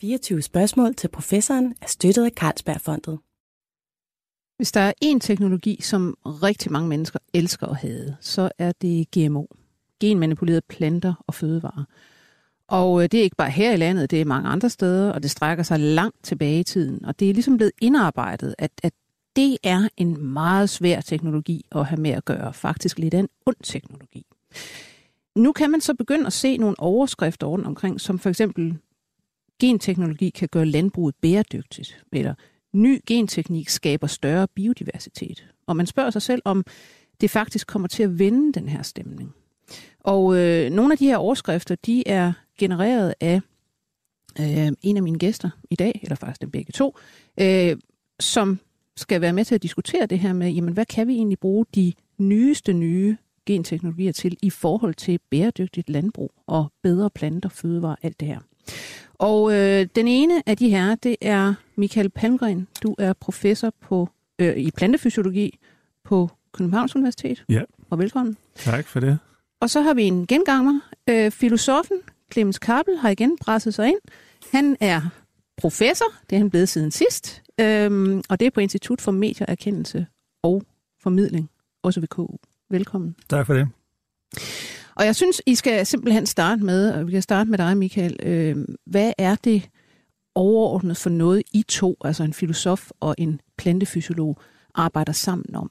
24 spørgsmål til professoren er støttet af Carlsbergfondet. Hvis der er én teknologi, som rigtig mange mennesker elsker at have, så er det GMO. Genmanipulerede planter og fødevarer. Og øh, det er ikke bare her i landet, det er mange andre steder, og det strækker sig langt tilbage i tiden. Og det er ligesom blevet indarbejdet, at, at det er en meget svær teknologi at have med at gøre. Faktisk lidt af en ond teknologi. Nu kan man så begynde at se nogle overskrifter rundt omkring, som for eksempel genteknologi kan gøre landbruget bæredygtigt, eller ny genteknik skaber større biodiversitet. Og man spørger sig selv, om det faktisk kommer til at vende den her stemning. Og øh, nogle af de her overskrifter, de er genereret af øh, en af mine gæster i dag, eller faktisk dem begge to, øh, som skal være med til at diskutere det her med, jamen hvad kan vi egentlig bruge de nyeste nye genteknologier til i forhold til bæredygtigt landbrug og bedre planter, fødevarer, alt det her. Og øh, den ene af de her, det er Michael Palmgren. Du er professor på øh, i plantefysiologi på Københavns Universitet. Ja. Og velkommen. Tak for det. Og så har vi en genganger. Øh, filosofen Clemens Kabel har igen presset sig ind. Han er professor, det er han blevet siden sidst, øhm, og det er på Institut for Medieerkendelse og Formidling, også ved KU. Velkommen. Tak for det. Og jeg synes, I skal simpelthen starte med, og vi kan starte med dig, Michael. Øh, hvad er det overordnet for noget, I to, altså en filosof og en plantefysiolog, arbejder sammen om?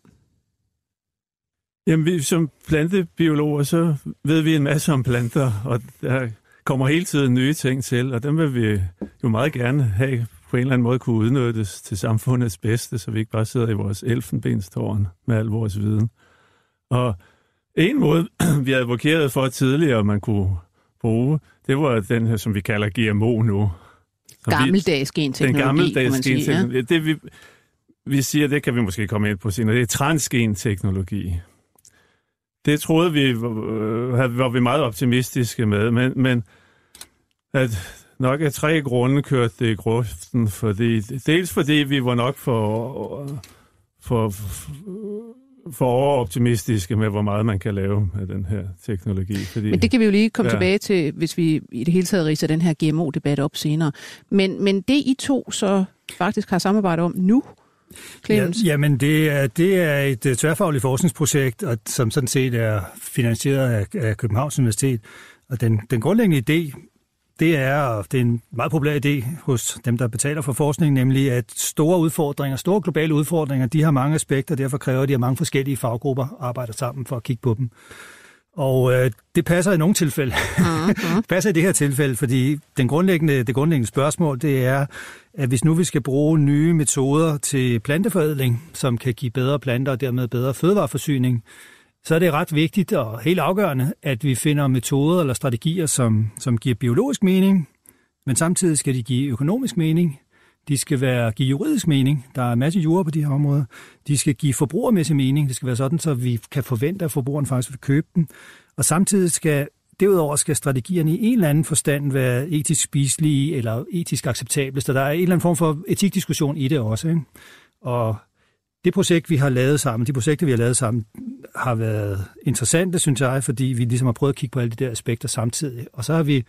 Jamen, vi, som plantebiologer, så ved vi en masse om planter, og der kommer hele tiden nye ting til, og dem vil vi jo meget gerne have på en eller anden måde kunne udnyttes til samfundets bedste, så vi ikke bare sidder i vores elfenbenstårn med al vores viden. Og en måde, vi advokerede for tidligere, man kunne bruge, det var den her, som vi kalder GMO nu. Gammeldags genteknologi, Den gammeldags genteknologi. Ja. Det vi, vi siger, det kan vi måske komme ind på senere, det er transgenteknologi. Det troede vi, øh, var vi meget optimistiske med, men, men at nok af tre grunde kørte det i gruften, fordi, dels fordi vi var nok for, for, for overoptimistiske med, hvor meget man kan lave med den her teknologi. Fordi, men det kan vi jo lige komme ja. tilbage til, hvis vi i det hele taget riser den her GMO-debat op senere. Men, men det I to så faktisk har samarbejdet om nu, Ja, jamen, det er, det er et uh, tværfagligt forskningsprojekt, og, som sådan set er finansieret af, af Københavns Universitet. Og den, den grundlæggende idé, det er, det er en meget populær idé hos dem, der betaler for forskning, nemlig at store udfordringer, store globale udfordringer, de har mange aspekter, og derfor kræver de, at mange forskellige faggrupper arbejder sammen for at kigge på dem. Og øh, det passer i nogle tilfælde. Uh-huh. det passer i det her tilfælde, fordi den grundlæggende, det grundlæggende spørgsmål, det er, at hvis nu vi skal bruge nye metoder til planteforædling, som kan give bedre planter og dermed bedre fødevareforsyning, så er det ret vigtigt og helt afgørende, at vi finder metoder eller strategier, som, som giver biologisk mening, men samtidig skal de give økonomisk mening, de skal være, give juridisk mening. Der er masser af jura på de her områder. De skal give forbrugermæssig mening. Det skal være sådan, så vi kan forvente, at forbrugeren faktisk vil købe dem. Og samtidig skal Derudover skal strategierne i en eller anden forstand være etisk spiselige eller etisk acceptable, så der er en eller anden form for etikdiskussion i det også. Ikke? Og det projekt, vi har lavet sammen, de projekter, vi har lavet sammen, har været interessante, synes jeg, fordi vi ligesom har prøvet at kigge på alle de der aspekter samtidig. Og så har vi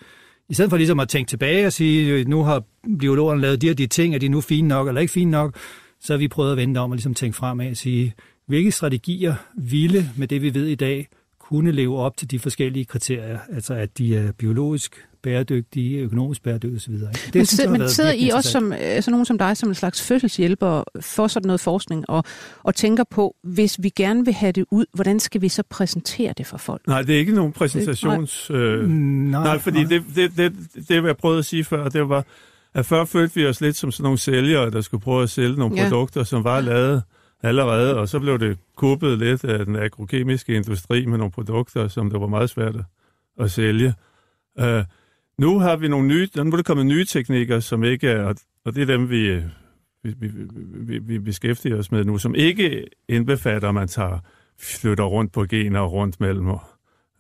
i stedet for ligesom at tænke tilbage og sige, øh, nu har biologerne lavet de og de ting, er de nu fine nok eller ikke fine nok, så har vi prøvet at vende om og ligesom tænke fremad og sige, hvilke strategier ville med det, vi ved i dag, kunne leve op til de forskellige kriterier, altså at de er biologisk bæredygtige, økonomisk bæredygtige osv. Det, men, synes, men sidder I også som øh, sådan nogen som dig, som en slags fødselshjælper for sådan noget forskning, og, og tænker på, hvis vi gerne vil have det ud, hvordan skal vi så præsentere det for folk? Nej, det er ikke nogen præsentations... Det, nej. Øh, nej, nej, fordi nej. Det, det, det, det, jeg prøvede at sige før, det var, at før følte vi os lidt som sådan nogle sælgere, der skulle prøve at sælge nogle ja. produkter, som var lavet allerede, og så blev det kuppet lidt af den agrokemiske industri med nogle produkter, som det var meget svært at sælge. Uh, nu har vi nogle nye, nu er der kommet nye teknikker, som ikke er, og det er dem, vi, vi, vi, vi, vi beskæftiger os med nu, som ikke indbefatter, at man tager, flytter rundt på gener rundt mellem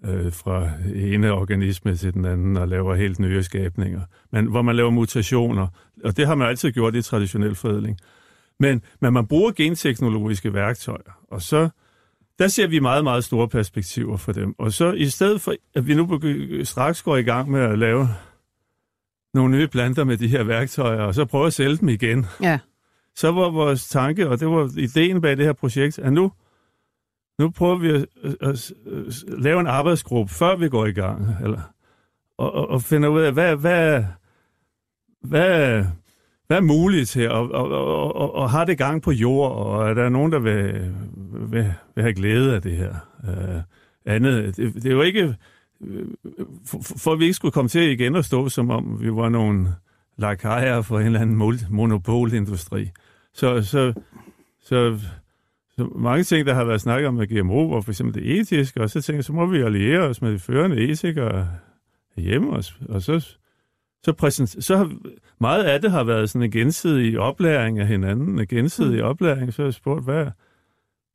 øh, fra ene organisme til den anden og laver helt nye skabninger, men hvor man laver mutationer, og det har man altid gjort i traditionel forædling. Men, men man bruger genteknologiske værktøjer, og så der ser vi meget, meget store perspektiver for dem. Og så i stedet for, at vi nu straks går i gang med at lave nogle nye planter med de her værktøjer, og så prøve at sælge dem igen. Ja. Så var vores tanke, og det var ideen bag det her projekt, at nu, nu prøver vi at, at, at, at lave en arbejdsgruppe, før vi går i gang, eller, og, og, og finde ud af, hvad, hvad, hvad, hvad er muligt her, og, og, og, og, og har det gang på jord, og er der nogen, der vil, vil, vil have glæde af det her? Uh, andet, det, det er jo ikke, for, for at vi ikke skulle komme til igen og stå, som om vi var nogle lakajer for en eller anden monopolindustri. Så, så, så, så mange ting, der har været snakket om med GMO, og for eksempel det etiske, og så tænker jeg, så må vi alliere os med de førende etikere hjemme, os, og så så, præsent, så meget af det har været sådan en gensidig oplæring af hinanden, en gensidig mm. oplæring, så har jeg spurgt, hvad,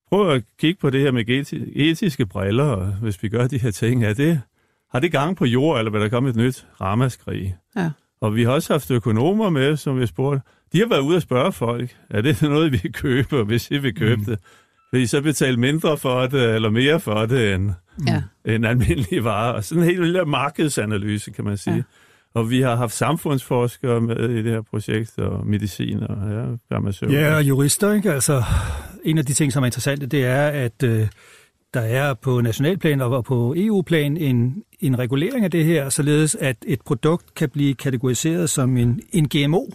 prøv at kigge på det her med etiske briller, hvis vi gør de her ting, er det, har det gang på jord, eller vil der komme et nyt ramaskrig? Ja. Og vi har også haft økonomer med, som vi har spurgt, de har været ude og spørge folk, er det noget, vi køber, hvis I vil købe mm. det? Vil I så betale mindre for det, eller mere for det, end, ja. end almindelige varer? Og sådan en helt lille markedsanalyse, kan man sige. Ja. Og vi har haft samfundsforskere med i det her projekt, og mediciner, ja, farmaceuter. Ja, og jurister, ikke? Altså, en af de ting, som er interessante, det er, at øh, der er på nationalplan og på EU-plan en, en regulering af det her, således at et produkt kan blive kategoriseret som en, en GMO,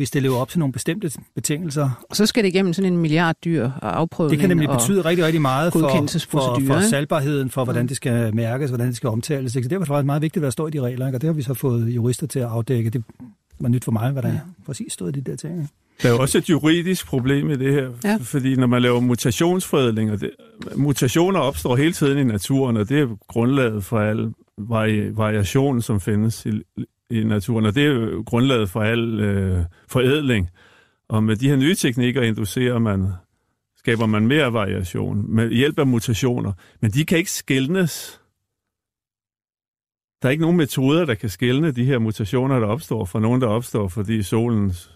hvis det lever op til nogle bestemte betingelser. Og så skal det igennem sådan en milliard dyr og afprøvning. Det kan nemlig betyde rigtig, rigtig meget for, for, for salgbarheden, for hvordan det skal mærkes, hvordan det skal omtales. Så derfor er det meget vigtigt, hvad der står i de regler, ikke? og det har vi så fået jurister til at afdække. Det var nyt for mig, hvad der ja. præcis stod i de der ting. Der er også et juridisk problem i det her, ja. fordi når man laver mutationsforædling, og det, mutationer opstår hele tiden i naturen, og det er grundlaget for al vari, variation, som findes i, i naturen, og det er jo grundlaget for al øh, forædling. Og med de her nye teknikker inducerer man, skaber man mere variation med hjælp af mutationer, men de kan ikke skældnes. Der er ikke nogen metoder, der kan skældne de her mutationer, der opstår, fra nogen, der opstår, fordi solens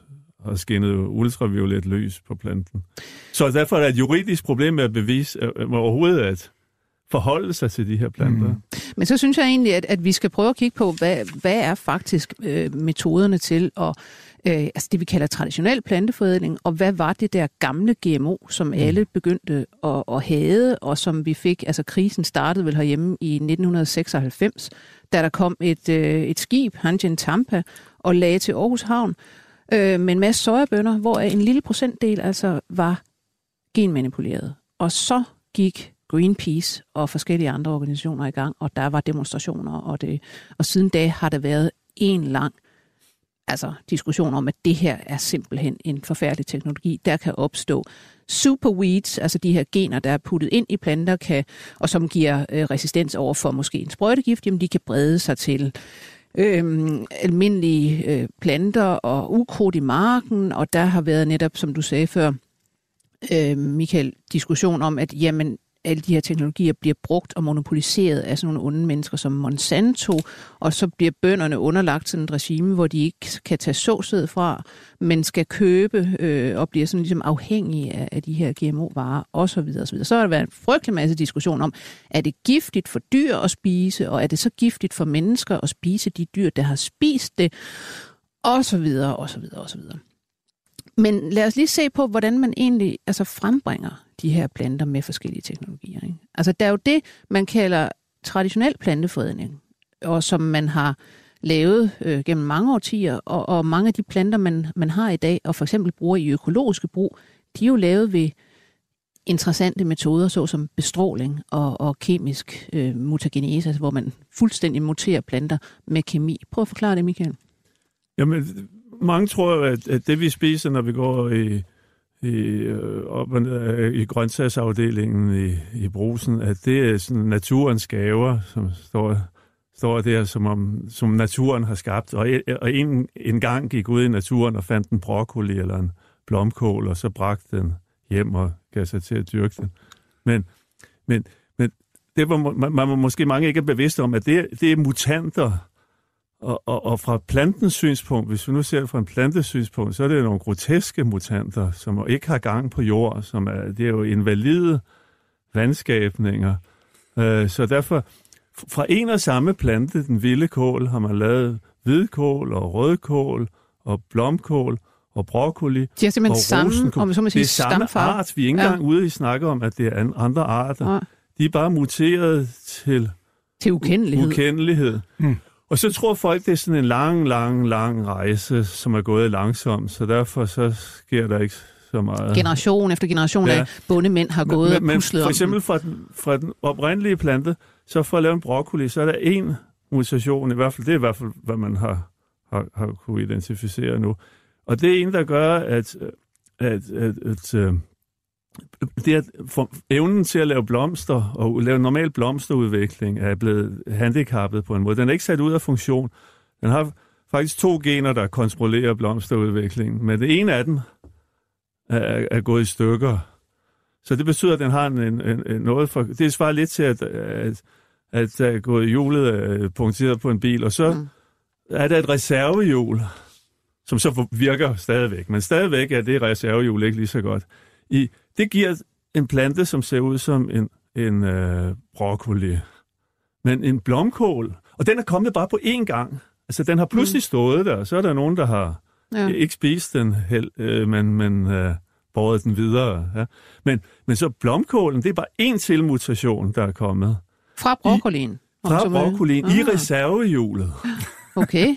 har skinnet ultraviolet lys på planten. Så derfor er der et juridisk problem med at bevise med overhovedet at forholde sig til de her planter. Mm. Men så synes jeg egentlig, at, at vi skal prøve at kigge på, hvad, hvad er faktisk øh, metoderne til at øh, altså det, vi kalder traditionel planteforædling, og hvad var det der gamle GMO, som mm. alle begyndte at, at have, og som vi fik, altså krisen startede vel herhjemme i 1996, da der kom et, øh, et skib, Hanjin Tampa, og lagde til Aarhus Havn, øh, med en masse sojabønner, hvor en lille procentdel altså var genmanipuleret. Og så gik Greenpeace og forskellige andre organisationer i gang, og der var demonstrationer, og, det, og siden da har der været en lang altså, diskussion om, at det her er simpelthen en forfærdelig teknologi. Der kan opstå superweeds, altså de her gener, der er puttet ind i planter, kan, og som giver øh, resistens over for måske en sprøjtegift, jamen de kan brede sig til øhm, almindelige øh, planter og ukrudt i marken, og der har været netop, som du sagde før, øh, Michael, diskussion om, at jamen, alle de her teknologier bliver brugt og monopoliseret af sådan nogle onde mennesker som Monsanto, og så bliver bønderne underlagt sådan et regime, hvor de ikke kan tage såsæd fra, men skal købe øh, og bliver sådan ligesom afhængige af, af de her GMO-varer osv. osv. Så har der været en frygtelig masse diskussion om, er det giftigt for dyr at spise, og er det så giftigt for mennesker at spise de dyr, der har spist det, og så videre, og så videre, og så videre. Men lad os lige se på, hvordan man egentlig altså frembringer de her planter med forskellige teknologier. Ikke? Altså, der er jo det, man kalder traditionel plantefredning, og som man har lavet øh, gennem mange årtier, og, og mange af de planter, man, man har i dag, og for eksempel bruger i økologiske brug, de er jo lavet ved interessante metoder, såsom bestråling og, og kemisk øh, mutagenese, altså hvor man fuldstændig muterer planter med kemi. Prøv at forklare det, Michael. Jamen, mange tror, at, at det vi spiser, når vi går i, i, øh, op og ned, i grøntsagsafdelingen i, i brusen, at det er sådan naturens gaver, som står, står der, som, om, som naturen har skabt. Og, øh, og en, en gang gik ud i naturen og fandt en broccoli eller en blomkål, og så bragte den hjem og gav sig til at dyrke den. Men, men, men det var man, man måske mange ikke er bevidste om, at det, det er mutanter, og, og, og fra plantens synspunkt, hvis vi nu ser det fra en plantes synspunkt, så er det nogle groteske mutanter, som ikke har gang på jord, som er, det er jo invalide vandskabninger. Øh, så derfor, fra en og samme plante, den vilde kål, har man lavet hvidkål og rødkål og blomkål og broccoli De har simpelthen og samme, rosenkål. om så Det er samme stamfar. art. Vi er ikke Ja. engang ude i snakke om, at det er an- andre arter. Nej. De er bare muteret til Til ukendelighed. ukendelighed. Mm. Og så tror folk, det er sådan en lang, lang, lang rejse, som er gået langsomt, så derfor så sker der ikke så meget. Generation efter generation Ja. af bondemænd har gået men, og puslet for eksempel fra den, fra den oprindelige plante, så for at lave en broccoli, så er der en mutation, i hvert fald, det er i hvert fald, hvad man har, har, har kunne identificere nu. Og det er en, der gør, at, at, at, at øh, det er for, evnen til at lave blomster og lave normal blomsterudvikling er blevet handicappet på en måde. Den er ikke sat ud af funktion. Den har faktisk to gener, der kontrollerer blomsterudviklingen, men det ene af dem er, er gået i stykker. Så det betyder, at den har en, en, en noget for... Det svarer lidt til, at, at, at der er gået hjulet øh, punkteret på en bil, og så mm. er der et reservehjul, som så virker stadigvæk. Men stadigvæk er det reservehjul ikke lige så godt. I, det giver en plante, som ser ud som en, en øh, broccoli. Men en blomkål, og den er kommet bare på én gang. Altså, den har pludselig stået der, og så er der nogen, der har Ja. ikke spist den, hel, øh, men, men øh, båret den videre. Ja. Men, men så blomkålen, det er bare en til mutation, der er kommet. Fra broccolien. om Fra broccolien i Ah, reservehjulet. Okay.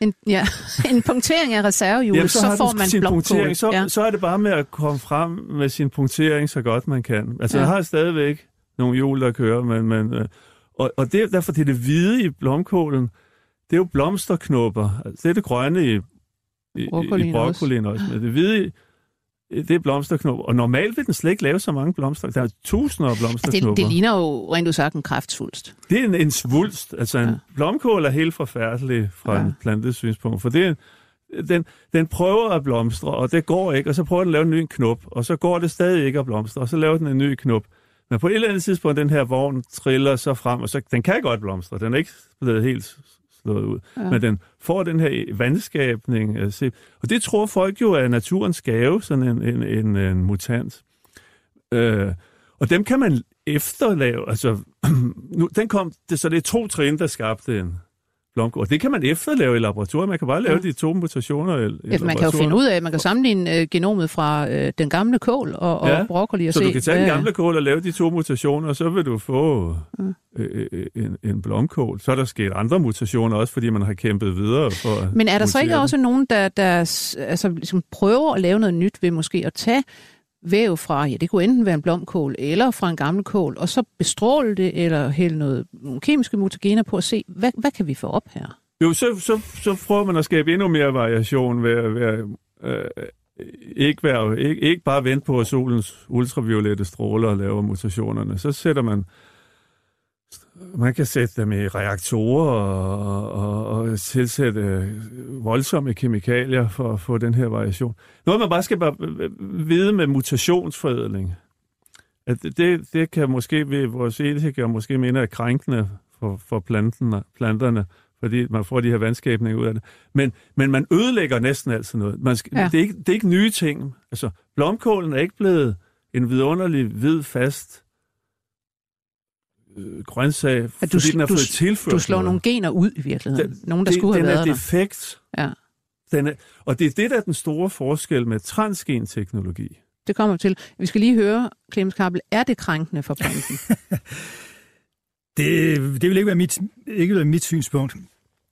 En, ja, en punktering af reservehjulet, Jamen, så, har får man sin punktering. Så, ja. så er det bare med at komme frem med sin punktering så godt man kan. Altså, Ja. jeg har stadigvæk nogle hjul, der kører, men, men øh, og, og det, derfor det er det hvide i blomkålen, det er jo blomsterknopper. Altså, det er det grønne i, i, Broccolien i broccolien også. Men det hvide, det er blomsterknopper. Og normalt vil den slet ikke lave så mange blomster. Der er tusinder af Altså, blomsterknopper. det, det ligner jo rent udsagt en kræftsvulst. Det er en, en svulst. Altså en Ja. blomkål er helt forfærdelig fra Ja. en plantesynspunkt, for det er en, den, den prøver at blomstre, og det går ikke, og så prøver den at lave en ny knop, og så går det stadig ikke at blomstre, og så laver den en ny knop. Men på et eller andet tidspunkt, den her vogn triller så frem, og så, den kan godt blomstre, den er ikke blevet helt slået ud, Ja. men den får den her vandskabning. øh, se. Og det tror folk jo er naturens gave, sådan en, en, en, en mutant. Øh, og dem kan man efterlave, altså, nu, den kom, det, så det er to trin, der skabte en blomkål. Det kan man efterlave i laboratoriet. Man kan bare lave Ja. de to mutationer i, i Ja, man kan jo finde ud af, man kan sammenligne øh, genomet fra øh, den gamle kål og, og Ja, broccoli og Så se. du kan tage den hvad- gamle kål og lave de to mutationer, og så vil du få Ja. øh, øh, en, en blomkål. Så er der sket andre mutationer også, fordi man har kæmpet videre for Men er der så ikke den. også nogen, der, der altså, ligesom prøver at lave noget nyt ved måske at tage væv fra, ja, det kunne enten være en blomkål eller fra en gammel kål, og så bestråle det eller hælde noget, nogle kemiske mutagener på at se, hvad, hvad kan vi få op her? Jo, så, så, så prøver man at skabe endnu mere variation ved at være, øh, ikke, være, ikke, ikke bare vente på, at solens ultraviolette stråler laver mutationerne. Så sætter man man kan sætte dem i reaktorer og, og, og tilsætte voldsomme kemikalier for at få den her variation. Noget, man bare skal bare vide med mutationsforædling, at det, det kan måske ved vores etikere måske mene er krænkende for, for planterne, planterne, fordi man får de her vandskabninger ud af det. Men, men man ødelægger næsten altid noget. Man skal, Ja. ja. det, er ikke, det er ikke nye ting. Altså, blomkålen er ikke blevet en vidunderlig, hvid, fast øh, grøntsag, At fordi du, den har du, fået tilført du slår noget. nogle gener ud i virkeligheden. Den- nogen, der skulle den have været er der. defekt. Ja. Den er, og det er det, der er den store forskel med transgenteknologi. Det kommer til. Vi skal lige høre, Clemens Kappel, er det krænkende for planten? Det, det vil ikke være, mit, ikke være mit synspunkt.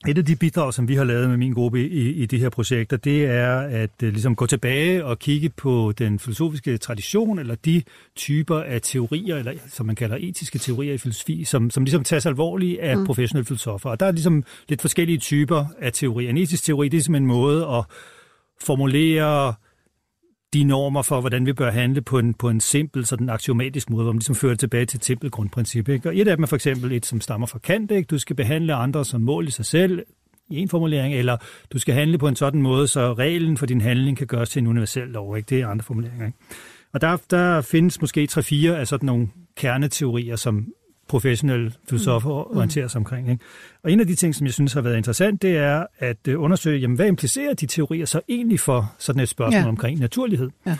Et af de bidrag, som vi har lavet med min gruppe i, i de her projekter, det er at uh, ligesom gå tilbage og kigge på den filosofiske tradition, eller de typer af teorier, eller som man kalder etiske teorier i filosofi, som, som ligesom tages alvorligt af mm. professionelle filosofer. Og der er ligesom lidt forskellige typer af teorier. En etisk teori, det er simpelthen en måde at formulere de normer for, hvordan vi bør handle på en, på en simpel, sådan aksiomatisk måde, hvor man ligesom fører det tilbage til et simpelt grundprincip. Ikke? Og et af dem er for eksempel et, som stammer fra Kant. Ikke? Du skal behandle andre som mål i sig selv, i en formulering, eller du skal handle på en sådan måde, så reglen for din handling kan gøres til en universel lov. Ikke? Det er andre formuleringer. Ikke? Og der, der findes måske 3-4 af sådan nogle kerneteorier, som professionelle filosofer mm. orienterer sig omkring. Ikke? Og en af de ting, som jeg synes har været interessant, det er at øh, undersøge, jamen, hvad implicerer de teorier så egentlig for sådan et spørgsmål Ja. omkring naturlighed? Ja.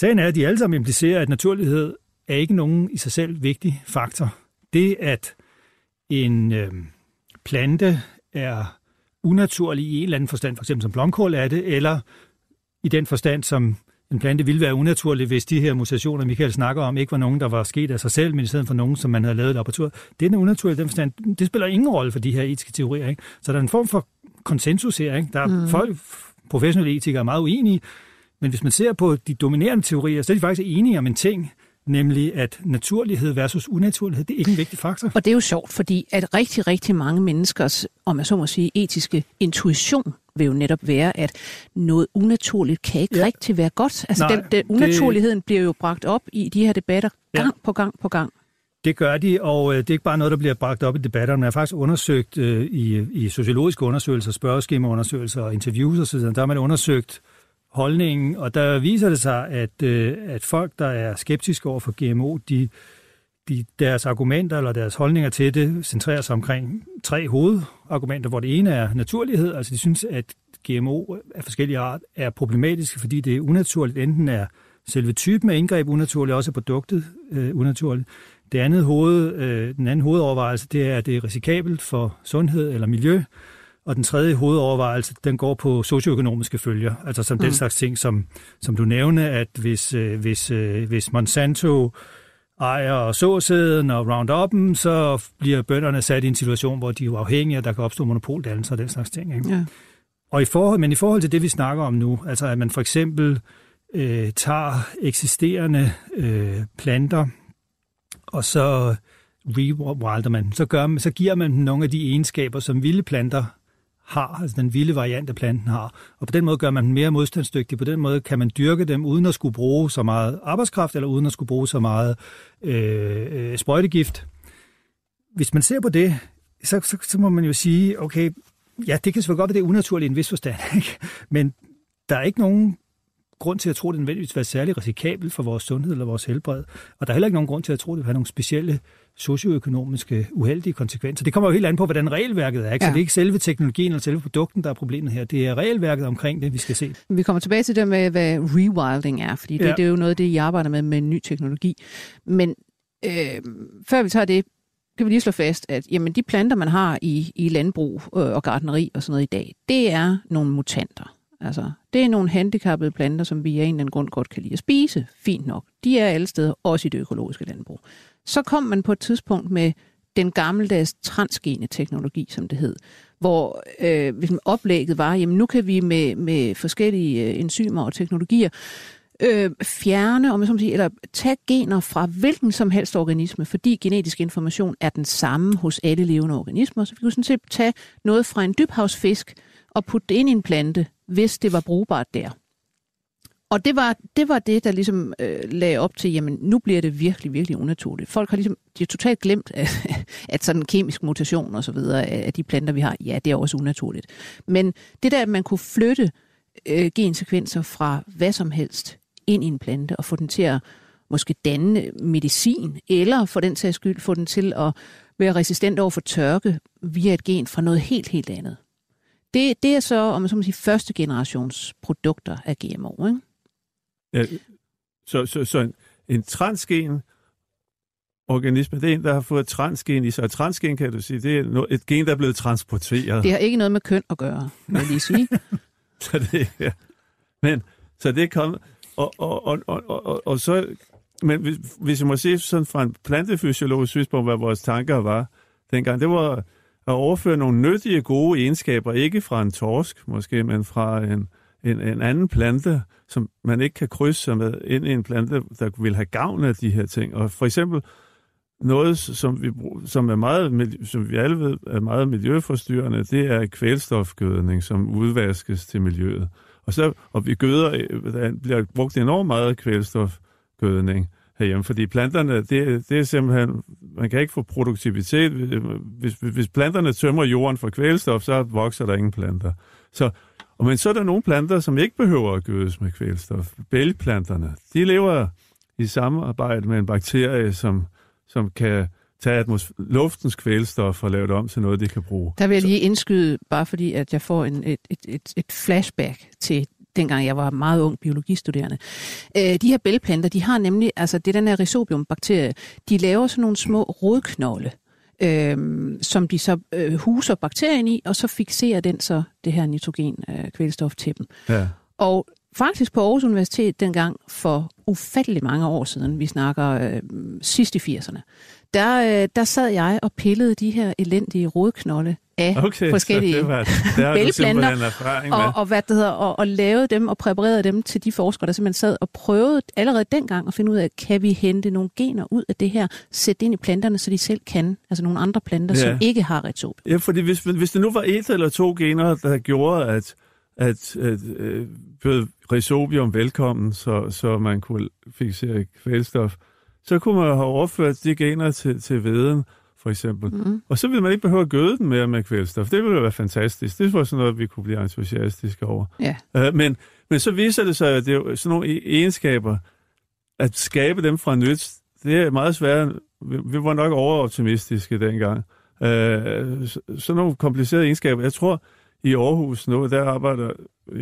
Sagen er, at de alle sammen implicerer, at naturlighed er ikke nogen i sig selv vigtig faktor. Det, at en øh, plante er unaturlig i en eller anden forstand, for eksempel som blomkål er det, eller i den forstand, som en plante ville være unaturlig, hvis de her mutationer, Michael snakker om, ikke var nogen, der var sket af sig selv, men i stedet for nogen, som man havde lavet i laboratoriet. Det er unaturlig den forstand. Det spiller ingen rolle for de her etiske teorier. Ikke? Så der er en form for konsensus her. Ikke? Der er mm. folk, professionelle etikere, er meget uenige, men hvis man ser på de dominerende teorier, så er de faktisk enige om en ting, nemlig at naturlighed versus unaturlighed, det er ikke en vigtig faktor. Og det er jo sjovt, fordi at rigtig, rigtig mange menneskers, om man så må sige, etiske intuition vil jo netop være, at noget unaturligt kan ikke ja. rigtig være godt. Altså Nej, den, den unaturligheden det... bliver jo bragt op i de her debatter gang ja. på gang på gang. Det gør de, og øh, det er ikke bare noget, der bliver bragt op i debatterne. Man har faktisk undersøgt øh, i, i sociologiske undersøgelser, spørgeskemaundersøgelser og interviews osv., der har man undersøgt holdningen, og der viser det sig, at, øh, at folk, der er skeptiske over for GMO, de, de, deres argumenter eller deres holdninger til det centrerer sig omkring tre hovedargumenter, hvor det ene er naturlighed, altså de synes, at GMO af forskellige art er problematiske, fordi det er unaturligt. Enten er selve typen af indgreb unaturligt, også produktet øh, unaturligt. Det andet hoved, øh, den anden hovedovervejelse, det er, at det er risikabelt for sundhed eller miljø. Og den tredje hovedovervejelse, den går på socioøkonomiske følger, altså som mm. den slags ting, som, som du nævnte, at hvis, øh, hvis, øh, hvis Monsanto ejer såsæden og Roundup'en, så bliver bønderne sat i en situation, hvor de er afhængige, og der kan opstå monopoldannelser og den slags ting. Ikke? Ja. Og i forhold, men i forhold til det, vi snakker om nu, altså at man for eksempel øh, tager eksisterende øh, planter, og så rewilder man, så, gør man, så giver man nogle af de egenskaber, som vilde planter har, altså den vilde variant af planten har. Og på den måde gør man dem mere modstandsdygtige. På den måde kan man dyrke dem uden at skulle bruge så meget arbejdskraft, eller uden at skulle bruge så meget øh, øh, sprøjtegift. Hvis man ser på det, så, så, så må man jo sige, okay, ja, det kan selvfølgelig godt være, det er unaturligt i en vis forstand, ikke? men der er ikke nogen grund til at tro, at det nødvendigvis være særlig risikabelt for vores sundhed eller vores helbred. Og der er heller ikke nogen grund til at tro, at det vil have nogle specielle socioøkonomiske uheldige konsekvenser. Det kommer jo helt an på, hvordan regelværket er. Ikke? Ja. Så det er ikke selve teknologien eller selve produkten, der er problemet her. Det er regelværket omkring det, vi skal se. Vi kommer tilbage til det med, hvad rewilding er, fordi det, ja. det er jo noget af det, I arbejder med med ny teknologi. Men øh, før vi tager det, kan vi lige slå fast, at jamen, de planter, man har i, i landbrug øh, og gardneri og sådan noget i dag, det er nogle mutanter. Altså, det er nogle handicappede planter, som vi af en eller anden grund godt kan lide at spise. Fint nok. De er alle steder, også i det økologiske landbrug. Så kom man på et tidspunkt med den gammeldags transgene teknologi, som det hed, hvor øh, ligesom oplægget var, jamen nu kan vi med, med forskellige øh, enzymer og teknologier øh, fjerne, om man sige, eller tage gener fra hvilken som helst organisme, fordi genetisk information er den samme hos alle levende organismer. Så vi kunne sådan set tage noget fra en dybhavsfisk og putte det ind i en plante, hvis det var brugbart der. Og det var, det var det, der ligesom øh, lagde op til, jamen nu bliver det virkelig, virkelig unaturligt. Folk har ligesom, de har totalt glemt, at, at sådan en kemisk mutation og så videre af de planter, vi har, ja, det er også unaturligt. Men det der, at man kunne flytte øh, gensekvenser fra hvad som helst ind i en plante og få den til at måske danne medicin, eller for den sags skyld få den til at være resistent over for tørke via et gen fra noget helt, helt andet. Det, det er så, om man så må sige, første generations produkter af GMO, ikke? Ja, så, så, så en, en transgen organisme, det er en, der har fået transgen i sig. Og transgen, kan du sige, det er et gen, der er blevet transporteret. Det har ikke noget med køn at gøre, vil jeg lige sige. så det, ja. Men, så det er kommet, og, og, og, og, og, og så, men hvis, hvis jeg må se sådan fra en plantefysiologisk synspunkt, hvad vores tanker var dengang, det var at overføre nogle nyttige, gode egenskaber, ikke fra en torsk måske, men fra en, en, en anden plante, som man ikke kan krydse sig med, ind i en plante, der vil have gavn af de her ting. Og for eksempel noget, som vi, som er meget, som vi alle ved er meget miljøforstyrrende, det er kvælstofgødning, som udvaskes til miljøet. Og, så, og vi gøder, øh, der bliver brugt enormt meget kvælstofgødning herhjemme, fordi planterne, det, det er simpelthen, man kan ikke få produktivitet. Hvis, hvis planterne tømmer jorden for kvælstof, så vokser der ingen planter. Så og men så er der nogle planter, som ikke behøver at gødes med kvælstof. Bælgplanterne, de lever i samarbejde med en bakterie, som, som kan tage atmos- luftens kvælstof og lave det om til noget, de kan bruge. Der vil jeg lige indskyde, bare fordi at jeg får en, et, et, et, et flashback til dengang jeg var meget ung biologistuderende. Øh, de her bælgplanter, de har nemlig, altså det er den her rhizobium-bakterie, de laver sådan nogle små rodknolde, øh, som de så øh, huser bakterien i, og så fixerer den så det her nitrogen øh, kvælstof til dem. Ja. Og faktisk på Aarhus Universitet dengang for ufattelig mange år siden, vi snakker øh, sidst i 80'erne, der, øh, der sad jeg og pillede de her elendige rodknolde af okay, forskellige det var, det og, og, hvad det hedder, og, og lavede dem og præparerede dem til de forskere, der simpelthen sad og prøvede allerede dengang at finde ud af, kan vi hente nogle gener ud af det her, sætte ind i planterne, så de selv kan, altså nogle andre planter, ja. som ikke har retop. Ja, fordi hvis, hvis det nu var et eller to gener, der gjorde, at, at, at øh, bød rhizobium velkommen, så, så man kunne fixere kvælstof, så kunne man have overført de gener til, til veden, for eksempel. Mm. Og så ville man ikke behøve at gøde den mere med kvælstof. Det ville være fantastisk. Det var sådan noget, vi kunne blive entusiastiske over. Ja. Uh, men, men så viser det sig, at det er sådan nogle e- egenskaber, at skabe dem fra nyt, det er meget svært. Vi, vi var nok overoptimistiske dengang. Uh, sådan nogle komplicerede egenskaber. Jeg tror, i Aarhus nu, der arbejder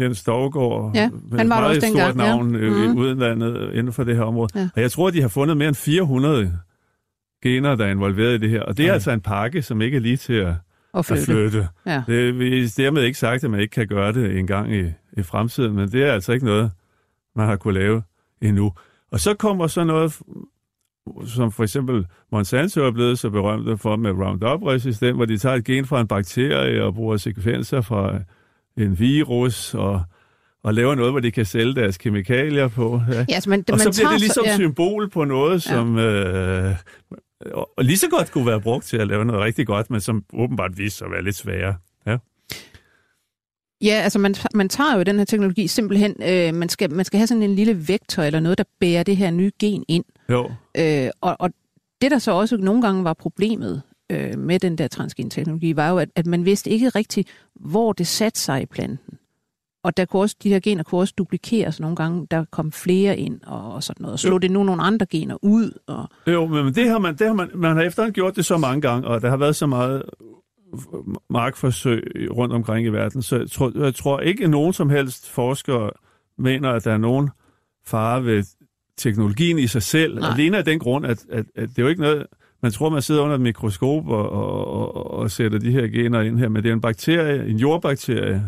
Jens Dovgaard ja, med et meget stort dengang, navn ja. mm. i mhm. udlandet inden for det her område. Ja. Og jeg tror, de har fundet mere end 400 gener, der er involveret i det her. Og det er ja. altså en pakke, som ikke er lige til at, at flytte. At flytte. Ja. Det er dermed ikke sagt, at man ikke kan gøre det en gang i, i fremtiden, men det er altså ikke noget, man har kunne lave endnu. Og så kommer så noget, som for eksempel Monsanto er blevet så berømt for med Roundup-resistent, hvor de tager et gen fra en bakterie og bruger sekvenser fra en virus og og laver noget, hvor de kan sælge deres kemikalier på. Ja. Ja, altså man, og man så bliver det ligesom ja. symbol på noget, som ja. øh, og lige så godt kunne være brugt til at lave noget rigtig godt, men som åbenbart viser sig at være lidt sværere. Ja. Ja, altså man, man tager jo den her teknologi simpelthen, øh, man, skal, man skal have sådan en lille vektor eller noget, der bærer det her nye gen ind. Jo. Øh, og, og det, der så også nogle gange var problemet øh, med den der transgenteknologi, var jo, at, at man vidste ikke rigtigt, hvor det satte sig i planten. Og der kunne også, de her gener kunne også duplikeres nogle gange. Der kom flere ind og, og sådan noget. Og slå jo. det nu nogle andre gener ud. Og... Jo, men det har man, det har man, man har efterhånden gjort det så mange gange, og der har været så meget markforsøg rundt omkring i verden, så jeg tror, jeg tror ikke, at nogen som helst forskere mener, at der er nogen fare ved teknologien i sig selv. Nej. Alene af den grund, at, at, at det er jo ikke noget... Man tror, man sidder under et mikroskop og, og, og, og sætter de her gener ind her, men det er en bakterie, en jordbakterie,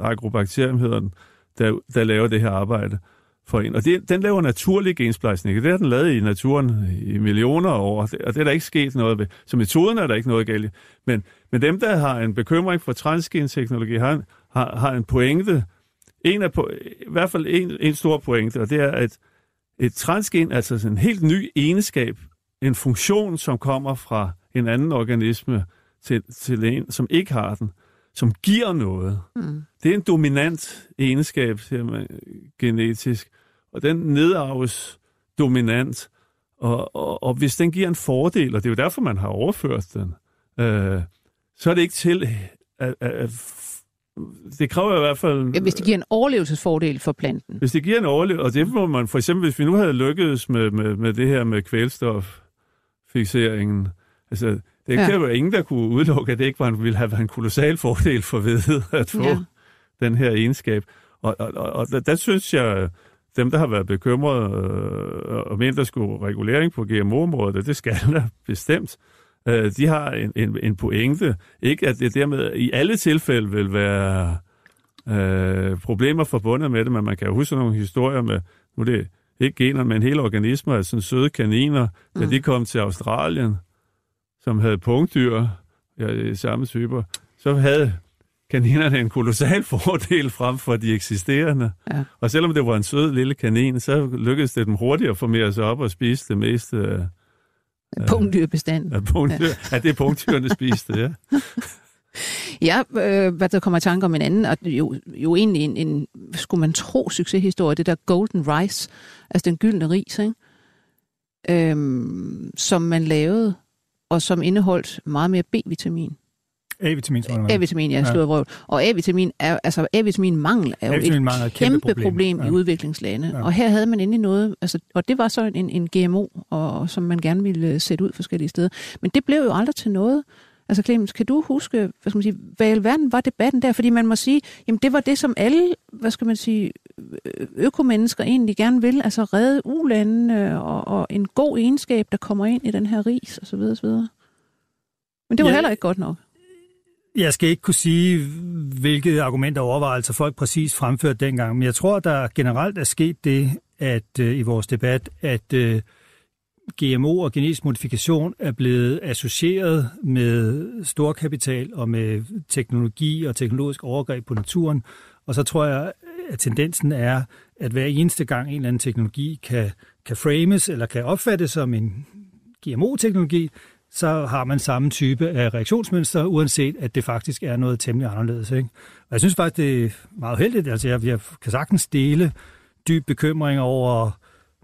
agrobakterium hedder den, der, der laver det her arbejde for en. Og det, den laver naturlig gensplejsning. Det har den lavet i naturen i millioner af år, og det er der ikke sket noget ved. Så metoden er der ikke noget galt Men, men dem, der har en bekymring for transgenteknologi, har, har, har en pointe, en af, i hvert fald en, en stor pointe, og det er, at et transgen, altså en helt ny egenskab, en funktion, som kommer fra en anden organisme til, til en, som ikke har den, som giver noget. Mm. Det er en dominant egenskab, siger man genetisk, og den nedarves dominant. Og, og, og hvis den giver en fordel, og det er jo derfor, man har overført den, øh, så er det ikke til at, at, at det kræver i hvert fald... Ja, hvis det giver en overlevelsesfordel for planten. Hvis det giver en overlevelse, og det må man for eksempel, hvis vi nu havde lykkedes med, med, med det her med kvælstoffixeringen, altså det ja. kan jo ingen, der kunne udelukke, at det ikke var en, ville have været en kolossal fordel for ved at få ja. den her egenskab. Og, og, og, og der, der synes jeg, dem, der har været bekymrede øh, og ment, der skulle regulering på GMO-området, det skal der bestemt, øh, de har en, en, en pointe. Ikke at det dermed i alle tilfælde vil være øh, problemer forbundet med det, men man kan jo huske nogle historier med, nu er det ikke gener, men hele organismer, sådan søde kaniner, mm. da de kom til Australien, som havde punktdyr, ja, samme typer, så havde kaninerne en kolossal fordel frem for de eksisterende. Ja. Og selvom det var en sød lille kanin, så lykkedes det dem hurtigt at formere sig op og spise det meste af... Punktdyrbestanden. Af punktdyr. Ja. ja, det er punktdyrene spiste, ja. Ja, øh, hvad der kommer i tanke om en anden, og jo, jo egentlig en, en, skulle man tro, succeshistorie, det der Golden Rice, altså den gyldne ris, ikke? Øhm, som man lavede og som indeholdt meget mere B-vitamin. A-vitamin. A-vitamin, ja, ja. Og A-vitamin er, altså A-vitamin mangel er jo et kæmpe, kæmpe problem, problem ja. i udviklingslande. Ja. Og her havde man endelig noget, altså, og det var så en, en GMO, og, som man gerne ville øh, sætte ud forskellige steder. Men det blev jo aldrig til noget. Altså Clemens, kan du huske, hvad skal man sige, hvad i alverden var debatten der? Fordi man må sige, jamen det var det, som alle, hvad skal man sige, økomennesker egentlig gerne vil, altså redde ulandene og, og en god egenskab, der kommer ind i den her ris osv. osv. Men det var ja, heller ikke godt nok. Jeg skal ikke kunne sige, hvilke argumenter og overvejelser folk præcis fremførte dengang, men jeg tror, der generelt er sket det, at øh, i vores debat, at øh, GMO og genetisk modifikation er blevet associeret med storkapital og med teknologi og teknologisk overgreb på naturen. Og så tror jeg, at tendensen er, at hver eneste gang en eller anden teknologi kan, kan frames eller kan opfattes som en GMO-teknologi, så har man samme type af reaktionsmønster, uanset at det faktisk er noget temmelig anderledes. Ikke? Og jeg synes faktisk, det er meget heldigt. Altså, jeg, jeg kan sagtens dele dyb bekymring over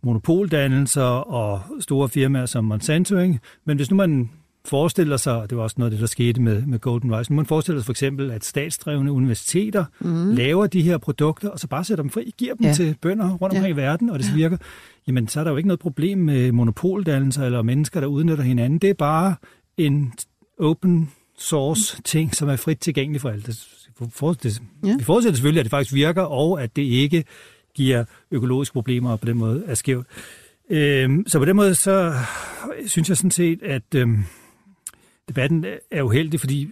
monopoldannelser og store firmaer som Monsanto. Ikke? Men hvis nu man forestiller sig, og det var også noget af det, der skete med, med Golden Rice, man forestiller sig for eksempel, at statsdrevne universiteter mm. laver de her produkter, og så bare sætter dem fri, giver dem ja. til bønder rundt omkring ja. i verden, og det virker, jamen så er der jo ikke noget problem med monopoldannelser eller mennesker, der udnytter hinanden. Det er bare en open source ting, som er frit tilgængelig for alle. Det, det, ja. Vi forudsætter selvfølgelig, at det faktisk virker, og at det ikke giver økologiske problemer og på den måde er skævt. Øhm, så på den måde, så synes jeg sådan set, at øhm, debatten er uheldig, fordi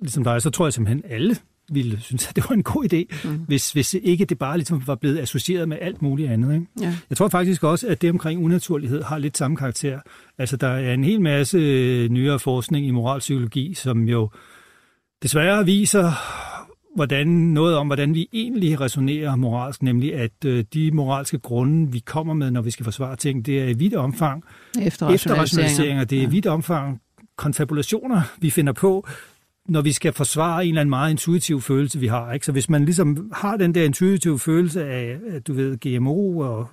ligesom dig, så tror jeg simpelthen alle ville synes, at det var en god idé, mm. hvis, hvis ikke det bare ligesom var blevet associeret med alt muligt andet. Ikke? Ja. Jeg tror faktisk også, at det omkring unaturlighed har lidt samme karakter. Altså, der er en hel masse nyere forskning i moralpsykologi, som jo desværre viser, hvordan, noget om, hvordan vi egentlig resonerer moralsk, nemlig at øh, de moralske grunde, vi kommer med, når vi skal forsvare ting, det er i vidt omfang efterrationaliseringer. Det er i vidt omfang konfabulationer, vi finder på, når vi skal forsvare en eller anden meget intuitiv følelse, vi har. Ikke? Så hvis man ligesom har den der intuitive følelse af, du ved, GMO og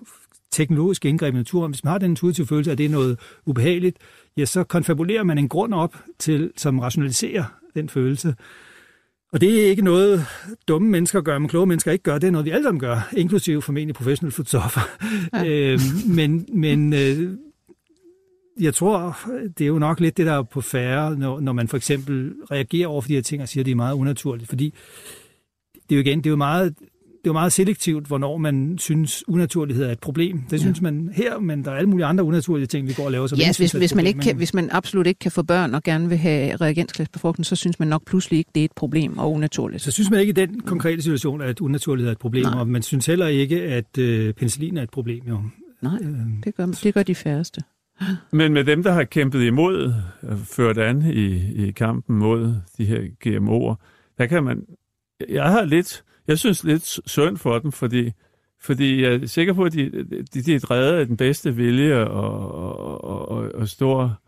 teknologisk indgreb i naturen, hvis man har den intuitive følelse af, at det er noget ubehageligt, ja, så konfabulerer man en grund op, til, som rationaliserer den følelse. Og det er ikke noget, dumme mennesker gør, men kloge mennesker ikke gør. Det er noget, vi alle sammen gør, inklusive formentlig professionelle fotografer. Ja. øh, men men øh, jeg tror, det er jo nok lidt det, der er på færre, når, når man for eksempel reagerer over for de her ting og siger, at det er meget unaturligt. Fordi det er jo igen, det er jo meget, det er jo meget selektivt, hvornår man synes, unaturlighed er et problem. Det synes ja. man her, men der er alle mulige andre unaturlige ting, vi går og laver. Som ja, hvis, hvis, man ikke kan, hvis man absolut ikke kan få børn og gerne vil have reagensglasbefrugtning, så synes man nok pludselig ikke, det er et problem og unaturligt. Så synes man ikke i den konkrete situation, at unaturlighed er et problem, Nej. og man synes heller ikke, at øh, penicillin er et problem. Jo. Nej, øh, det, gør, det gør de færreste. Men med dem, der har kæmpet imod, øh, ført an i, i kampen mod de her GMO'er, der kan man... Jeg har lidt... Jeg synes lidt synd for dem, fordi, fordi jeg er sikker på, at de, de, de er drevet af den bedste vilje og, og, og, og stor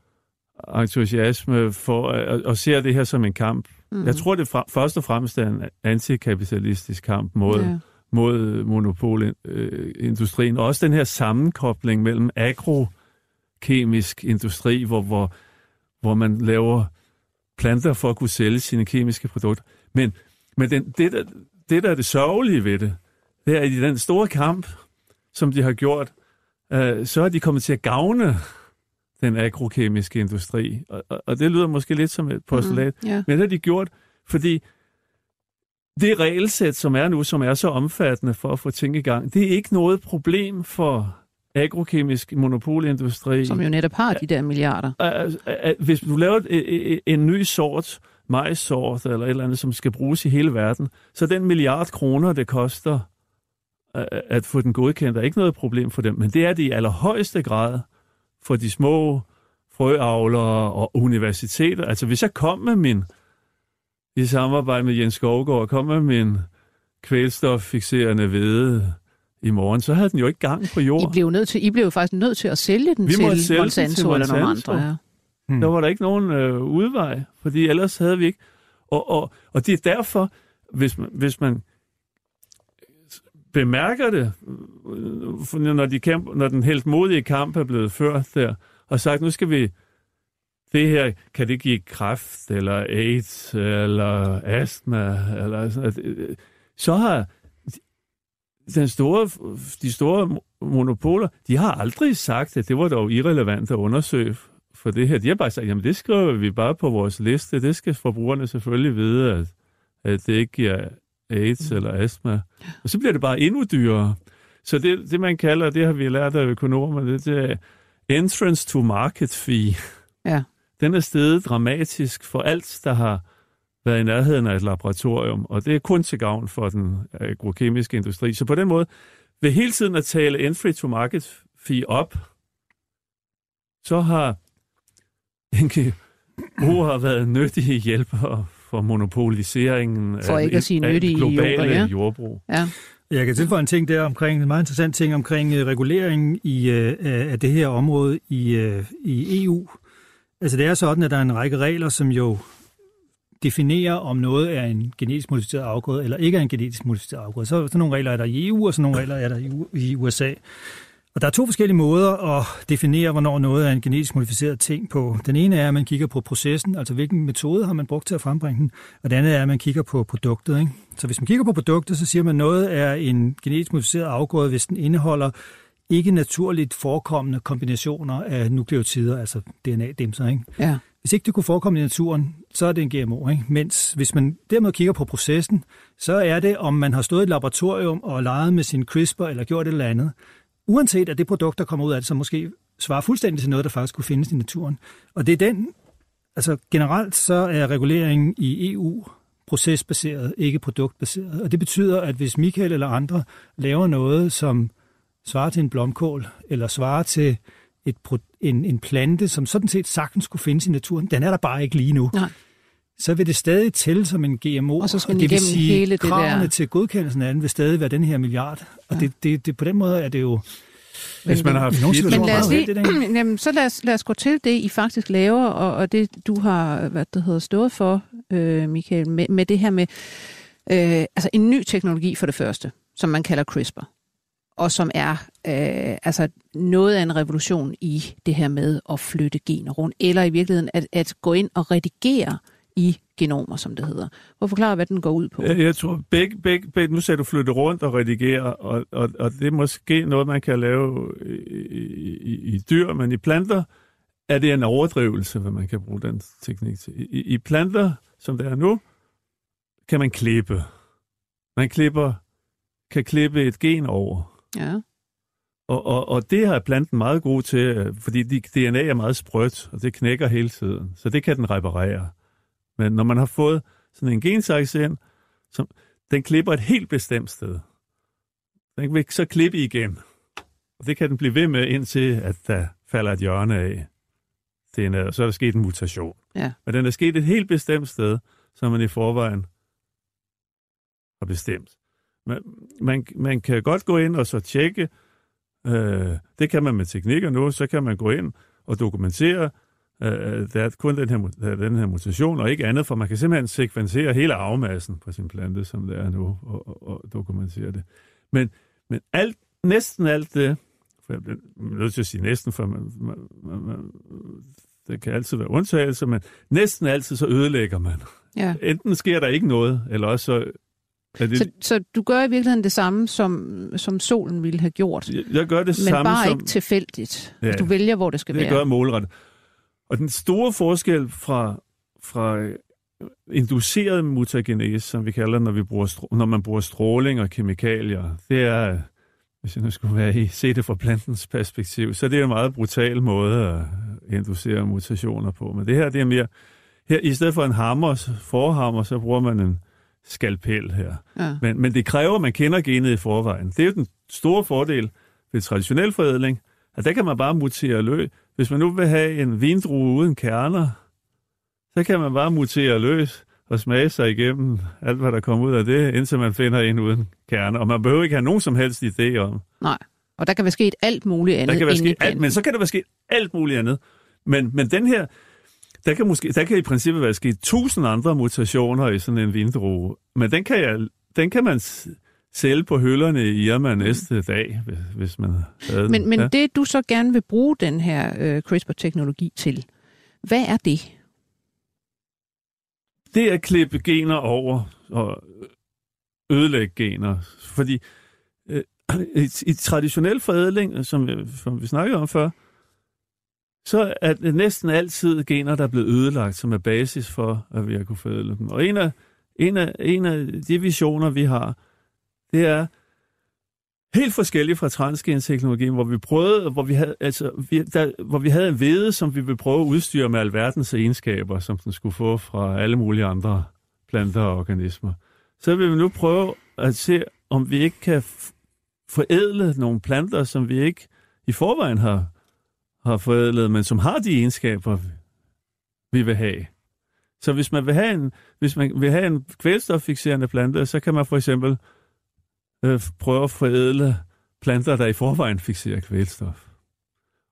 entusiasme for at, og ser det her som en kamp. Mm. Jeg tror, det fra, først og fremmest er en antikapitalistisk kamp mod, yeah. mod monopolindustrien. Og også den her sammenkobling mellem agro kemisk industri, hvor, hvor, hvor man laver planter for at kunne sælge sine kemiske produkter. Men, men den, det, der, det, der er det sørgelige ved det, det er, at i den store kamp, som de har gjort, øh, så er de kommet til at gavne den agrokemiske industri. Og, og, og det lyder måske lidt som et postulat, mm, yeah. men det har de gjort, fordi det regelsæt, som er nu, som er så omfattende for at få ting i gang, det er ikke noget problem for agrokemisk monopolindustri. Som jo netop har de der milliarder. Hvis du laver en ny sort, majsort eller et eller andet, som skal bruges i hele verden, så den milliard kroner, det koster at få den godkendt, er ikke noget problem for dem. Men det er det i allerhøjeste grad for de små frøavlere og universiteter. Altså hvis jeg kom med min, i samarbejde med Jens Skovgaard, kom med min kvælstoffixerende hvede, i morgen, så havde den jo ikke gang på jorden. I blev, nødt til, I blev faktisk nødt til at sælge den Vi til sælge Monsanto, til Monsanto eller nogle andre. Ja. Hmm. Der var der ikke nogen øh, udvej, fordi ellers havde vi ikke. Og, og, og det er derfor, hvis man, hvis man bemærker det, når, de kæmper, når den helt modige kamp er blevet ført der, og sagt, nu skal vi, det her, kan det give kræft, eller AIDS, eller astma, eller sådan, så har den store, de store monopoler, de har aldrig sagt, at det var dog irrelevant at undersøge for det her. De har bare sagt, jamen det skriver vi bare på vores liste. Det skal forbrugerne selvfølgelig vide, at, at det ikke giver AIDS mm. eller astma. Og så bliver det bare endnu dyrere. Så det, det man kalder, det har vi lært af økonomer, det, det er entrance to market fee. Ja. den er steget dramatisk for alt, der har været i nærheden af et laboratorium, og det er kun til gavn for den agrokemiske industri. Så på den måde, ved hele tiden at tale entry to market fee op, så har NGO har været nyttige hjælpere for monopoliseringen for ikke af, at sige af globale jord, ja. jordbrug. Ja. Jeg kan tilføje en ting der omkring, en meget interessant ting omkring uh, reguleringen i, uh, af det her område i, uh, i EU. Altså det er sådan, at der er en række regler, som jo definerer, om noget er en genetisk modificeret afgrøde eller ikke er en genetisk modificeret afgrøde. Så sådan nogle regler er der i EU, og sådan nogle regler er der i, i USA. Og der er to forskellige måder at definere, hvornår noget er en genetisk modificeret ting på. Den ene er, at man kigger på processen, altså hvilken metode har man brugt til at frembringe den, og den anden er, at man kigger på produktet. Ikke? Så hvis man kigger på produktet, så siger man, at noget er en genetisk modificeret afgrøde, hvis den indeholder ikke naturligt forekommende kombinationer af nukleotider, altså DNA-dimser. Ikke? Ja. Hvis ikke det kunne forekomme i naturen, så er det en GMO. Ikke? Mens hvis man dermed kigger på processen, så er det, om man har stået i et laboratorium og leget med sin CRISPR eller gjort et eller andet, uanset at det produkt, der kommer ud af det, så måske svarer fuldstændig til noget, der faktisk kunne findes i naturen. Og det er den, altså generelt så er reguleringen i EU procesbaseret, ikke produktbaseret. Og det betyder, at hvis Michael eller andre laver noget, som svarer til en blomkål, eller svarer til et, en, en plante, som sådan set sagtens kunne findes i naturen, den er der bare ikke lige nu. Nej. Så vil det stadig tælle som en GMO, og, så skal og det vil sige, hele det kravene der. til godkendelsen af den vil stadig være den her milliard. Og ja. det, det, det, på den måde er det jo... Hvis man har haft men lad os lige, jamen, så lad os, lad os gå til det, I faktisk laver, og, og det, du har hvad det hedder, stået for, øh, Michael, med, med det her med øh, altså en ny teknologi for det første, som man kalder CRISPR og som er øh, altså noget af en revolution i det her med at flytte gener rundt, eller i virkeligheden at, at gå ind og redigere i genomer, som det hedder. Hvor forklare, hvad den går ud på? Jeg, jeg tror, begge, begge, begge, nu sagde du flytte rundt og redigere, og, og, og det er måske noget, man kan lave i, i, i dyr, men i planter er det en overdrivelse, hvad man kan bruge den teknik til. I, i planter, som det er nu, kan man klippe. Man klipper, kan klippe et gen over. Ja. Og, og, og det har planten meget god til, fordi de, DNA er meget sprødt, og det knækker hele tiden. Så det kan den reparere. Men når man har fået sådan en gensaxe ind, som, den klipper et helt bestemt sted. Den vil så klippe igen. Og det kan den blive ved med, indtil at der falder et hjørne af. DNA, og så er der sket en mutation. Ja. Men den er sket et helt bestemt sted, som man i forvejen har bestemt. Man, man, man kan godt gå ind og så tjekke, øh, det kan man med teknikker nu, så kan man gå ind og dokumentere, øh, der er kun den her, der er den her mutation, og ikke andet, for man kan simpelthen sekvensere hele arvemassen på sin plante, som det er nu, og, og, og dokumentere det. Men, men alt, næsten alt det, for jeg bliver nødt til at sige næsten, for man, man, man, man, det kan altid være undtagelser, men næsten altid så ødelægger man. Ja. Enten sker der ikke noget, eller også så det... Så, så du gør i virkeligheden det samme, som, som solen ville have gjort? Jeg, jeg gør det men samme Men bare som... ikke tilfældigt. Ja, du vælger, hvor det skal jeg være. Jeg gør målrettet. Og den store forskel fra, fra øh, induceret mutagenese, som vi kalder når, vi bruger, når man bruger stråling og kemikalier, det er, hvis jeg nu skulle være i, se det fra plantens perspektiv, så det er en meget brutal måde at inducere mutationer på. Men det her, det er mere, her, i stedet for en hammer, forhammer, så bruger man en, skalpel her. Ja. Men, men det kræver, at man kender genet i forvejen. Det er jo den store fordel ved traditionel forædling, at der kan man bare mutere løs. Hvis man nu vil have en vindrue uden kerner, så kan man bare mutere løs og smage sig igennem alt, hvad der kommer ud af det, indtil man finder en uden kerner. Og man behøver ikke have nogen som helst idé om. Nej, og der kan være sket alt muligt andet. Der kan være sket alt, men så kan der være sket alt muligt andet. Men, men den her, der kan, måske, der kan i princippet være sket tusind andre mutationer i sådan en vindrue, men den kan, jeg, den kan man sælge på hylderne i Irma næste dag, hvis, hvis man havde Men, men ja. det, du så gerne vil bruge den her øh, CRISPR-teknologi til, hvad er det? Det er at klippe gener over og ødelægge gener, fordi øh, i, i traditionel forædling, som, som vi snakkede om før, så er det næsten altid gener, der er blevet ødelagt, som er basis for, at vi har kunnet forædle dem. Og en af, en af, en af de visioner, vi har, det er, helt forskellig fra transgenteknologien, hvor vi prøvede, hvor vi havde, altså, vi, der, hvor vi havde en vede, som vi ville prøve at udstyre med alverdens egenskaber, som den skulle få fra alle mulige andre planter og organismer. Så vil vi nu prøve at se, om vi ikke kan forædle nogle planter, som vi ikke i forvejen har, har forædlet, men som har de egenskaber, vi vil have. Så hvis man vil have en, hvis man vil have en kvælstoffixerende plante, så kan man for eksempel øh, prøve at forædle planter, der i forvejen fixerer kvælstof.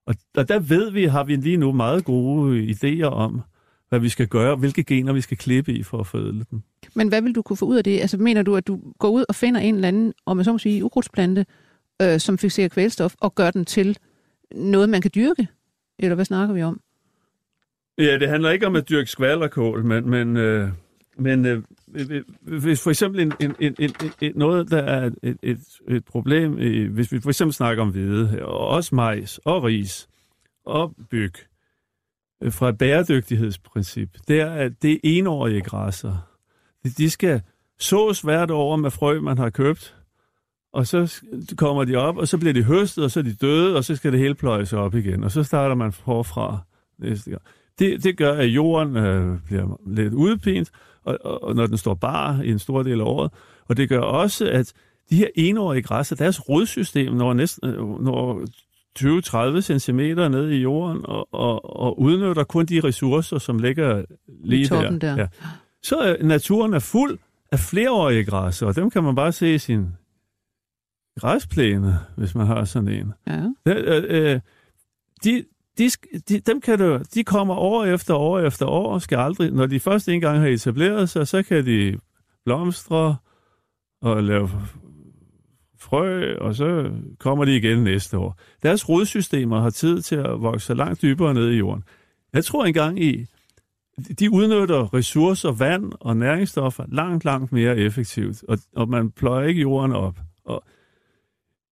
Og, og der ved vi, har vi lige nu meget gode idéer om, hvad vi skal gøre, hvilke gener vi skal klippe i for at forædle dem. Men hvad vil du kunne få ud af det? Altså mener du, at du går ud og finder en eller anden, om man så må sige, ukrudtsplante, øh, som fixerer kvælstof, og gør den til noget, man kan dyrke? Eller hvad snakker vi om? Ja, det handler ikke om at dyrke skvallerkål, men, men, øh, men øh, øh, øh, hvis for eksempel en, en, en, en, en, noget, der er et, et, et problem, øh, hvis vi for eksempel snakker om hvede, og også majs og ris og byg, øh, fra et bæredygtighedsprincip, det er, at det er enårige græsser. De skal sås hvert år med frø, man har købt, og så kommer de op, og så bliver de høstet, og så er de døde, og så skal det hele pløjes op igen, og så starter man forfra næste gang. Det, det gør, at jorden øh, bliver lidt udpint, og, og, og når den står bar i en stor del af året. Og det gør også, at de her enårige græsser, deres rodsystem når næsten øh, når 20-30 cm ned i jorden, og, og, og udnytter kun de ressourcer, som ligger lige I der. der. Ja. Så er naturen er fuld af flereårige græsser, og dem kan man bare se i sin græsplæne, hvis man har sådan en. Ja. De, øh, øh, de, de, de, dem kan du, de kommer år efter år efter år, og skal aldrig, når de først en gang har etableret sig, så kan de blomstre og lave frø, og så kommer de igen næste år. Deres rodsystemer har tid til at vokse langt dybere ned i jorden. Jeg tror engang i, de udnytter ressourcer, vand og næringsstoffer langt, langt mere effektivt, og, og man pløjer ikke jorden op. Og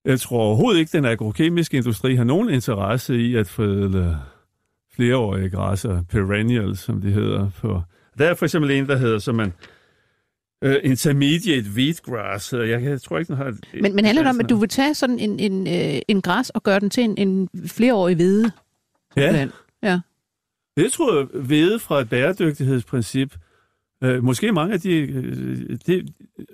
jeg tror overhovedet ikke, at den agrokemiske industri har nogen interesse i at forædle flereårige græsser, perennials, som de hedder. På. Der er for eksempel en, der hedder, som man uh, intermediate wheatgrass. Jeg, jeg tror ikke, den har... Et, men, men handler det om, at du vil tage sådan en, en, en, en græs og gøre den til en, en flereårig hvede? Ja. ja. Det tror jeg, hvede fra et bæredygtighedsprincip Øh, måske mange af de, øh, de...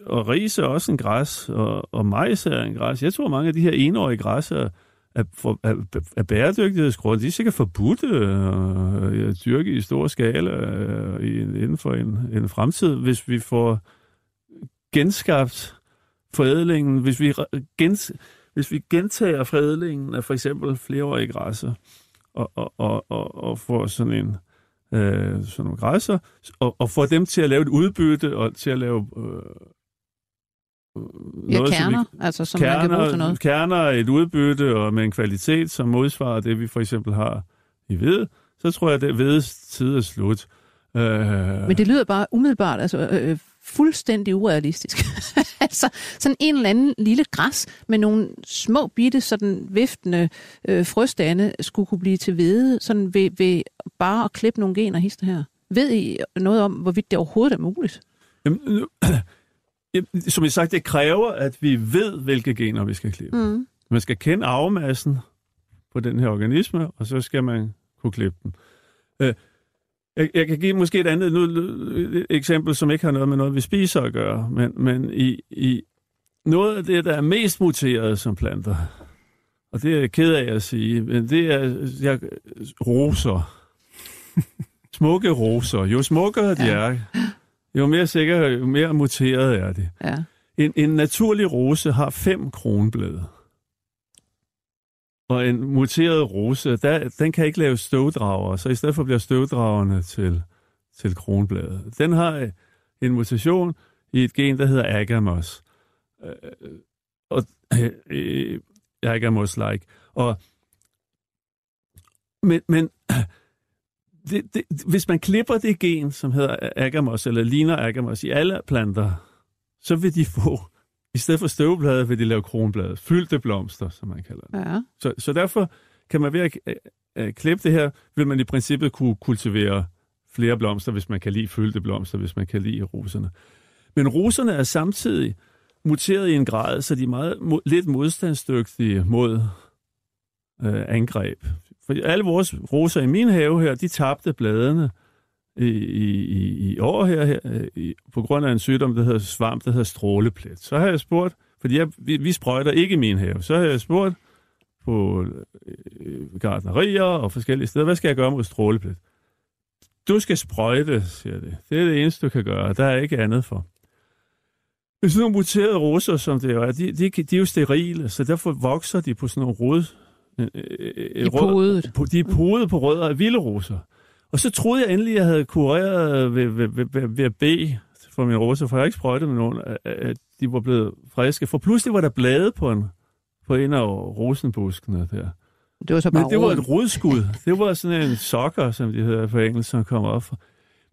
Og ris er også en græs, og, og majs er en græs. Jeg tror, mange af de her enårige græsser er, for, er, er bæredygtighedsgrunde. De er sikkert forbudte øh, at dyrke i stor skala øh, inden for en, en fremtid, hvis vi får genskabt forædlingen, hvis vi, gens, hvis vi gentager forædlingen af for eksempel flereårige græsser, og, og, og, og, og får sådan en øh, sådan nogle græsser, og, og få dem til at lave et udbytte, og til at lave... Øh, ja, noget, kerner, som vi, altså som kerner, man kan bruge til noget. Kerner et udbytte, og med en kvalitet, som modsvarer det, vi for eksempel har i ved, så tror jeg, at det vedes tid er slut. Øh, Men det lyder bare umiddelbart altså, øh, fuldstændig urealistisk. altså sådan en eller anden lille græs med nogle små bitte sådan viftende øh, frøstande skulle kunne blive til hvede, sådan ved, ved bare at klippe nogle gener hister her. Ved I noget om, hvorvidt det overhovedet er muligt? Jamen, som jeg sagt, det kræver, at vi ved, hvilke gener vi skal klippe. Mm. Man skal kende arvemassen på den her organisme, og så skal man kunne klippe den. Øh, jeg, jeg kan give måske et andet nu, et eksempel, som ikke har noget med noget, vi spiser at gøre, men, men i, i noget af det, der er mest muteret som planter, og det er jeg ked af at sige, men det er jeg, roser. Smukke roser. Jo smukkere de er, jo mere sikker, jo mere muteret er de. Ja. En, en naturlig rose har fem kronblade. Og en muteret rose, der, den kan ikke lave støvdrager, så i stedet for bliver støvdragerne til, til kronbladet. Den har øh, en mutation i et gen, der hedder agamos. Øh, og øh, øh agamos-like. Og, men, men det, det, hvis man klipper det gen, som hedder agamos, eller ligner agamos i alle planter, så vil de få i stedet for støvblade vil de lave kronblade, fyldte blomster, som man kalder det. Ja. Så, så derfor kan man ved at uh, klippe det her, vil man i princippet kunne kultivere flere blomster, hvis man kan lide fyldte blomster, hvis man kan lide roserne. Men roserne er samtidig muteret i en grad, så de er meget, mo- lidt modstandsdygtige mod øh, angreb. For alle vores roser i min have her, de tabte bladene i, i, i år her, her i, på grund af en sygdom, der hedder svamp, der hedder stråleplet. Så har jeg spurgt, fordi jeg, vi, vi sprøjter ikke i min have, så har jeg spurgt på øh, gardnerier og forskellige steder, hvad skal jeg gøre mod stråleplet? Du skal sprøjte, siger det. Det er det eneste, du kan gøre. Der er ikke andet for. Hvis nogle muterede roser, som det er, de, de, de er jo sterile, så derfor vokser de på sådan nogle rød... Øh, I podet. På, de er podet på rødder af vilde roser. Og så troede jeg endelig, at jeg havde kureret ved, ved, ved, ved, ved at bede for mine roser, for jeg har ikke sprøjtet med nogen, at de var blevet friske. For pludselig var der blade på en, på en af rosenbuskene der. Det var så bare Men det var et rodskud. Det var sådan en sokker, som de hedder på engelsk, som kom op.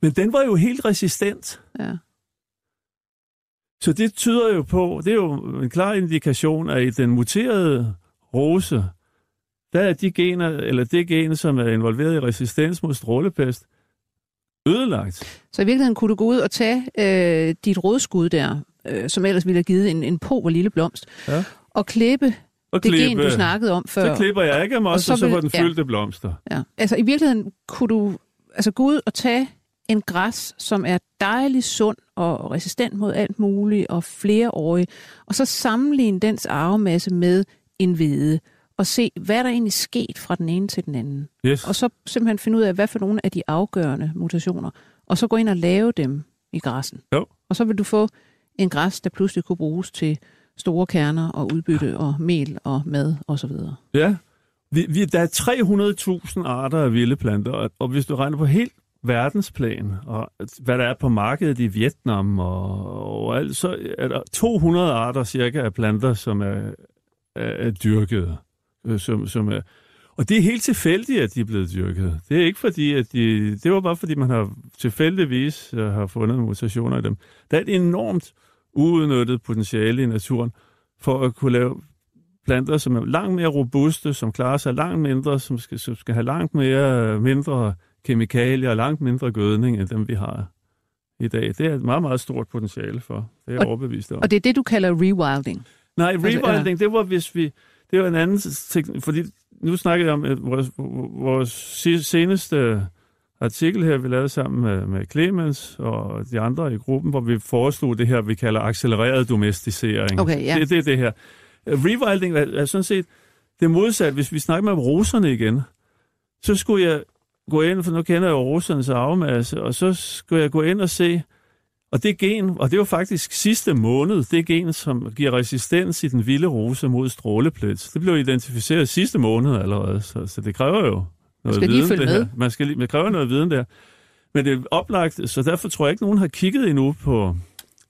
Men den var jo helt resistent. Ja. Så det tyder jo på, det er jo en klar indikation, at i den muterede rose, der er de gener, eller det gen, som er involveret i resistens mod strålepest, ødelagt. Så i virkeligheden kunne du gå ud og tage øh, dit rådskud der, øh, som ellers ville have givet en, en pover lille blomst, ja. og klippe og det klippe, gen, du snakkede om før. Så klipper jeg ikke og så, og så får den fyldte ja. blomster. Ja. Altså i virkeligheden kunne du altså, gå ud og tage en græs, som er dejlig sund og resistent mod alt muligt og flereårig, og så sammenligne dens arvemasse med en hvede og se, hvad der egentlig sket fra den ene til den anden. Yes. Og så simpelthen finde ud af, hvad for nogle af de afgørende mutationer, og så gå ind og lave dem i græssen. Jo. Og så vil du få en græs, der pludselig kunne bruges til store kerner og udbytte og mel og mad osv. Ja, vi, vi, der er 300.000 arter af vilde planter, og, og hvis du regner på helt verdensplan, og hvad der er på markedet i Vietnam og, og alt, så er der 200 arter cirka af planter, som er, er, er dyrket. Øh, som, som er, og det er helt tilfældigt, at de er blevet dyrket. Det er ikke fordi, at de... Det var bare fordi, man har tilfældigvis øh, har fundet mutationer i dem. Der er et enormt uudnyttet potentiale i naturen for at kunne lave planter, som er langt mere robuste, som klarer sig langt mindre, som skal, som skal have langt mere mindre kemikalier og langt mindre gødning, end dem vi har i dag. Det er et meget, meget stort potentiale for. Det er jeg overbevist om. Og det er det, du kalder rewilding? Nej, rewilding, altså, det var hvis vi... Det var en anden ting, fordi nu snakker jeg om at vores, vores seneste artikel her, vi lavede sammen med, med Clemens og de andre i gruppen, hvor vi foreslog det her, vi kalder accelereret domesticering. Okay, ja. Det, det er det her. Rewilding er, er sådan set det modsatte. Hvis vi snakker med roserne igen, så skulle jeg gå ind, for nu kender jeg jo rosernes arvemasse, og så skulle jeg gå ind og se, og det gen, og det var faktisk sidste måned, det gen, som giver resistens i den vilde rose mod stråleplet. Det blev identificeret sidste måned allerede, så, så det kræver jo noget skal viden. det her. med. Man skal lige, man kræver noget viden der. Men det er oplagt, så derfor tror jeg ikke, nogen har kigget endnu på,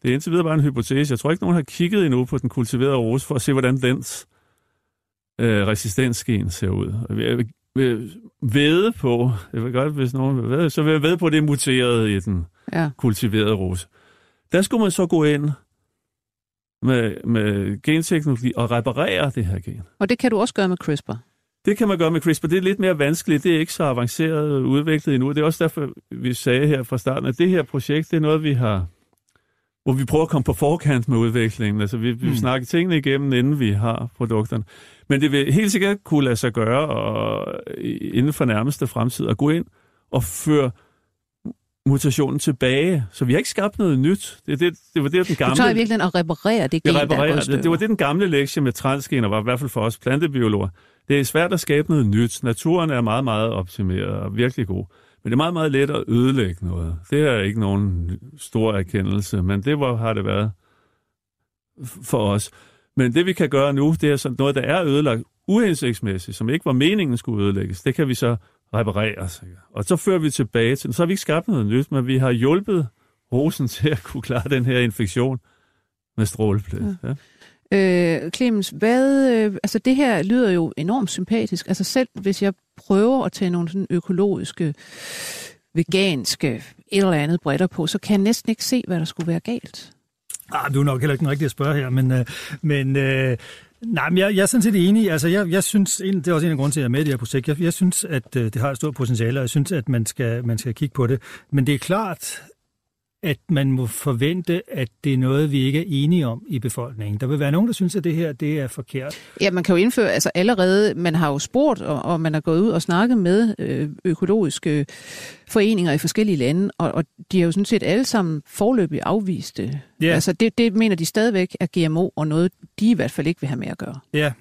det er indtil videre bare en hypotese, jeg tror ikke, nogen har kigget endnu på den kultiverede rose for at se, hvordan dens øh, resistensgen ser ud. Jeg vil, vil vede på, jeg vil godt, hvis nogen vil vede, så vil jeg vede på, at det er muteret i den ja. kultiverede rose. Der skulle man så gå ind med, med genteknologi og reparere det her gen. Og det kan du også gøre med CRISPR? Det kan man gøre med CRISPR. Det er lidt mere vanskeligt. Det er ikke så avanceret udviklet endnu. Det er også derfor, vi sagde her fra starten, at det her projekt, det er noget, vi har hvor vi prøver at komme på forkant med udviklingen. Altså, vi, vi mm. snakker tingene igennem, inden vi har produkterne. Men det vil helt sikkert kunne lade sig gøre og, inden for nærmeste fremtid at gå ind og føre mutationen tilbage. Så vi har ikke skabt noget nyt. Det, det, det var det, den gamle... Du tager i virkeligheden at reparere det gen, det, reparerer, det, det var det, den gamle lektie med transgener var, i hvert fald for os plantebiologer. Det er svært at skabe noget nyt. Naturen er meget, meget optimeret og virkelig god. Men det er meget, meget let at ødelægge noget. Det er ikke nogen stor erkendelse, men det var, har det været for os. Men det vi kan gøre nu, det er sådan noget, der er ødelagt uhensigtsmæssigt, som ikke var meningen skulle ødelægges. Det kan vi så reparere. Og så fører vi tilbage til, så har vi ikke skabt noget nyt, men vi har hjulpet rosen til at kunne klare den her infektion med stråleplet. Ja. Ja. Øh, Clemens, hvad, øh, altså det her lyder jo enormt sympatisk. Altså selv hvis jeg prøver at tage nogle sådan økologiske, veganske, et eller andet brætter på, så kan jeg næsten ikke se, hvad der skulle være galt. Ah, du er nok heller ikke den rigtige at spørge her, men, øh, men øh, nej, men jeg, jeg er sådan set enig. Altså, jeg, jeg synes, det er også en af grunden til, at jeg er med i det her projekt. Jeg, jeg synes, at øh, det har et stort potentiale, og jeg synes, at man skal, man skal kigge på det. Men det er klart, at man må forvente, at det er noget, vi ikke er enige om i befolkningen. Der vil være nogen, der synes, at det her det er forkert. Ja, man kan jo indføre, altså allerede, man har jo spurgt, og, og man har gået ud og snakket med øh, økologiske foreninger i forskellige lande, og, og de har jo sådan set alle sammen forløbig afvist det. Ja. Altså det, det mener de stadigvæk er GMO, og noget de i hvert fald ikke vil have med at gøre. Ja,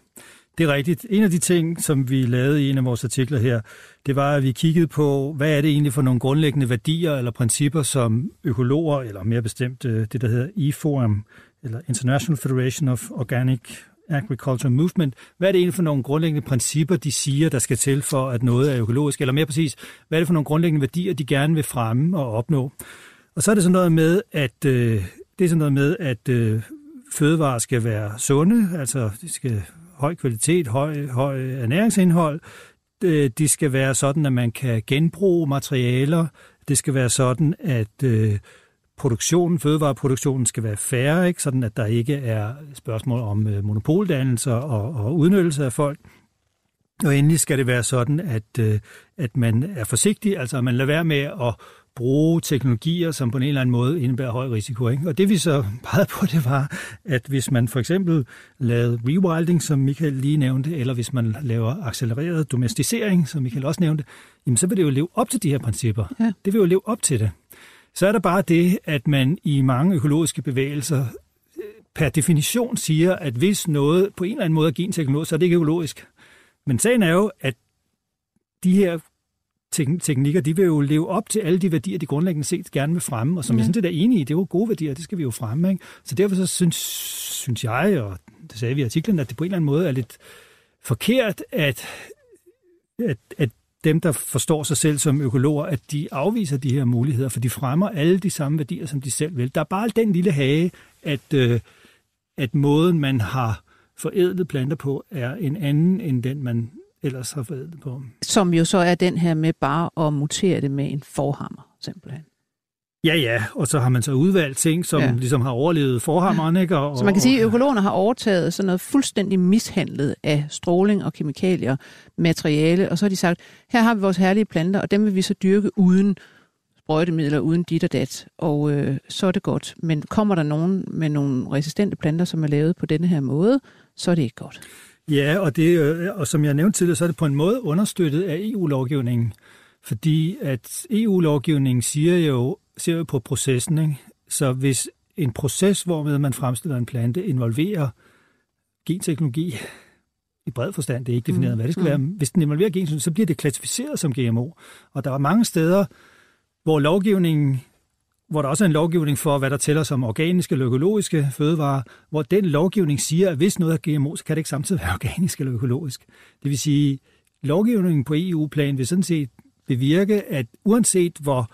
det er rigtigt. En af de ting, som vi lavede i en af vores artikler her, det var, at vi kiggede på, hvad er det egentlig for nogle grundlæggende værdier eller principper, som økologer, eller mere bestemt øh, det, der hedder IFORM, eller International Federation of Organic Agriculture Movement. Hvad er det egentlig for nogle grundlæggende principper, de siger, der skal til for, at noget er økologisk? Eller mere præcis, hvad er det for nogle grundlæggende værdier, de gerne vil fremme og opnå? Og så er det sådan noget med, at, øh, det er sådan noget med, at øh, fødevarer skal være sunde, altså de skal høj kvalitet, høj, høj ernæringsindhold. Øh, det skal være sådan, at man kan genbruge materialer. Det skal være sådan, at øh, produktionen, fødevareproduktionen skal være færre, ikke? sådan at der ikke er spørgsmål om øh, monopoldannelser og, og udnyttelse af folk. Og endelig skal det være sådan, at, øh, at man er forsigtig, altså at man lader være med at bruge teknologier, som på en eller anden måde indebærer høj risiko. Ikke? Og det vi så pegede på, det var, at hvis man for eksempel lavede rewilding, som Michael lige nævnte, eller hvis man laver accelereret domesticering, som Michael også nævnte, jamen så vil det jo leve op til de her principper. Ja. Det vil jo leve op til det. Så er der bare det, at man i mange økologiske bevægelser øh, per definition siger, at hvis noget på en eller anden måde er genteknologisk, så er det ikke økologisk. Men sagen er jo, at de her teknikker, de vil jo leve op til alle de værdier, de grundlæggende set gerne vil fremme, og som ja. jeg sådan set er enige i, det er jo gode værdier, det skal vi jo fremme. Ikke? Så derfor så synes, synes jeg, og det sagde vi i artiklen, at det på en eller anden måde er lidt forkert, at, at, at dem, der forstår sig selv som økologer, at de afviser de her muligheder, for de fremmer alle de samme værdier, som de selv vil. Der er bare den lille hage, at, øh, at måden, man har forædlet planter på, er en anden end den, man ellers har forædlet på. Som jo så er den her med bare at mutere det med en forhammer, simpelthen. Ja, ja, og så har man så udvalgt ting, som ja. ligesom har overlevet forhammeren, ikke? Og, så man kan sige, at økologerne har overtaget sådan noget fuldstændig mishandlet af stråling og kemikalier, materiale, og så har de sagt, her har vi vores herlige planter, og dem vil vi så dyrke uden sprøjtemidler, uden dit og dat, og øh, så er det godt. Men kommer der nogen med nogle resistente planter, som er lavet på denne her måde, så er det ikke godt. Ja, og, det, øh, og som jeg nævnte tidligere, så er det på en måde understøttet af EU-lovgivningen. Fordi at EU-lovgivningen siger jo, ser jo på processen. Ikke? Så hvis en proces, hvormed man fremstiller en plante, involverer genteknologi, i bred forstand, det er ikke defineret, mm. hvad det skal mm. være, hvis den involverer genteknologi, så bliver det klassificeret som GMO. Og der er mange steder, hvor lovgivningen hvor der også er en lovgivning for, hvad der tæller som organiske eller økologiske fødevarer, hvor den lovgivning siger, at hvis noget er GMO, så kan det ikke samtidig være organisk eller økologisk. Det vil sige, lovgivningen på EU-plan vil sådan set bevirke, at uanset hvor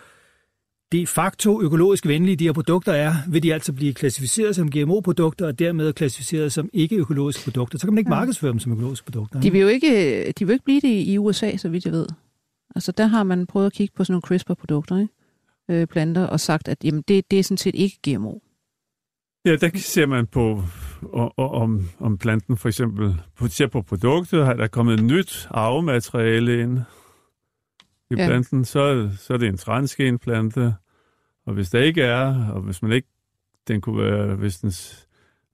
de facto økologisk venlige de her produkter er, vil de altså blive klassificeret som GMO-produkter og dermed klassificeret som ikke-økologiske produkter. Så kan man ikke markedsføre dem som økologiske produkter. De vil jo ikke, de vil ikke blive det i USA, så vidt jeg ved. Altså der har man prøvet at kigge på sådan nogle CRISPR-produkter, ikke? Øh, planter og sagt, at jamen, det, det er sådan set ikke GMO. Ja, der ser man på, om, om planten for eksempel, ser på produktet, har der kommet et nyt arvemateriale ind i ja. planten, så, så er det en transgenplante. Og hvis der ikke er, og hvis man ikke, den kunne være, hvis, den,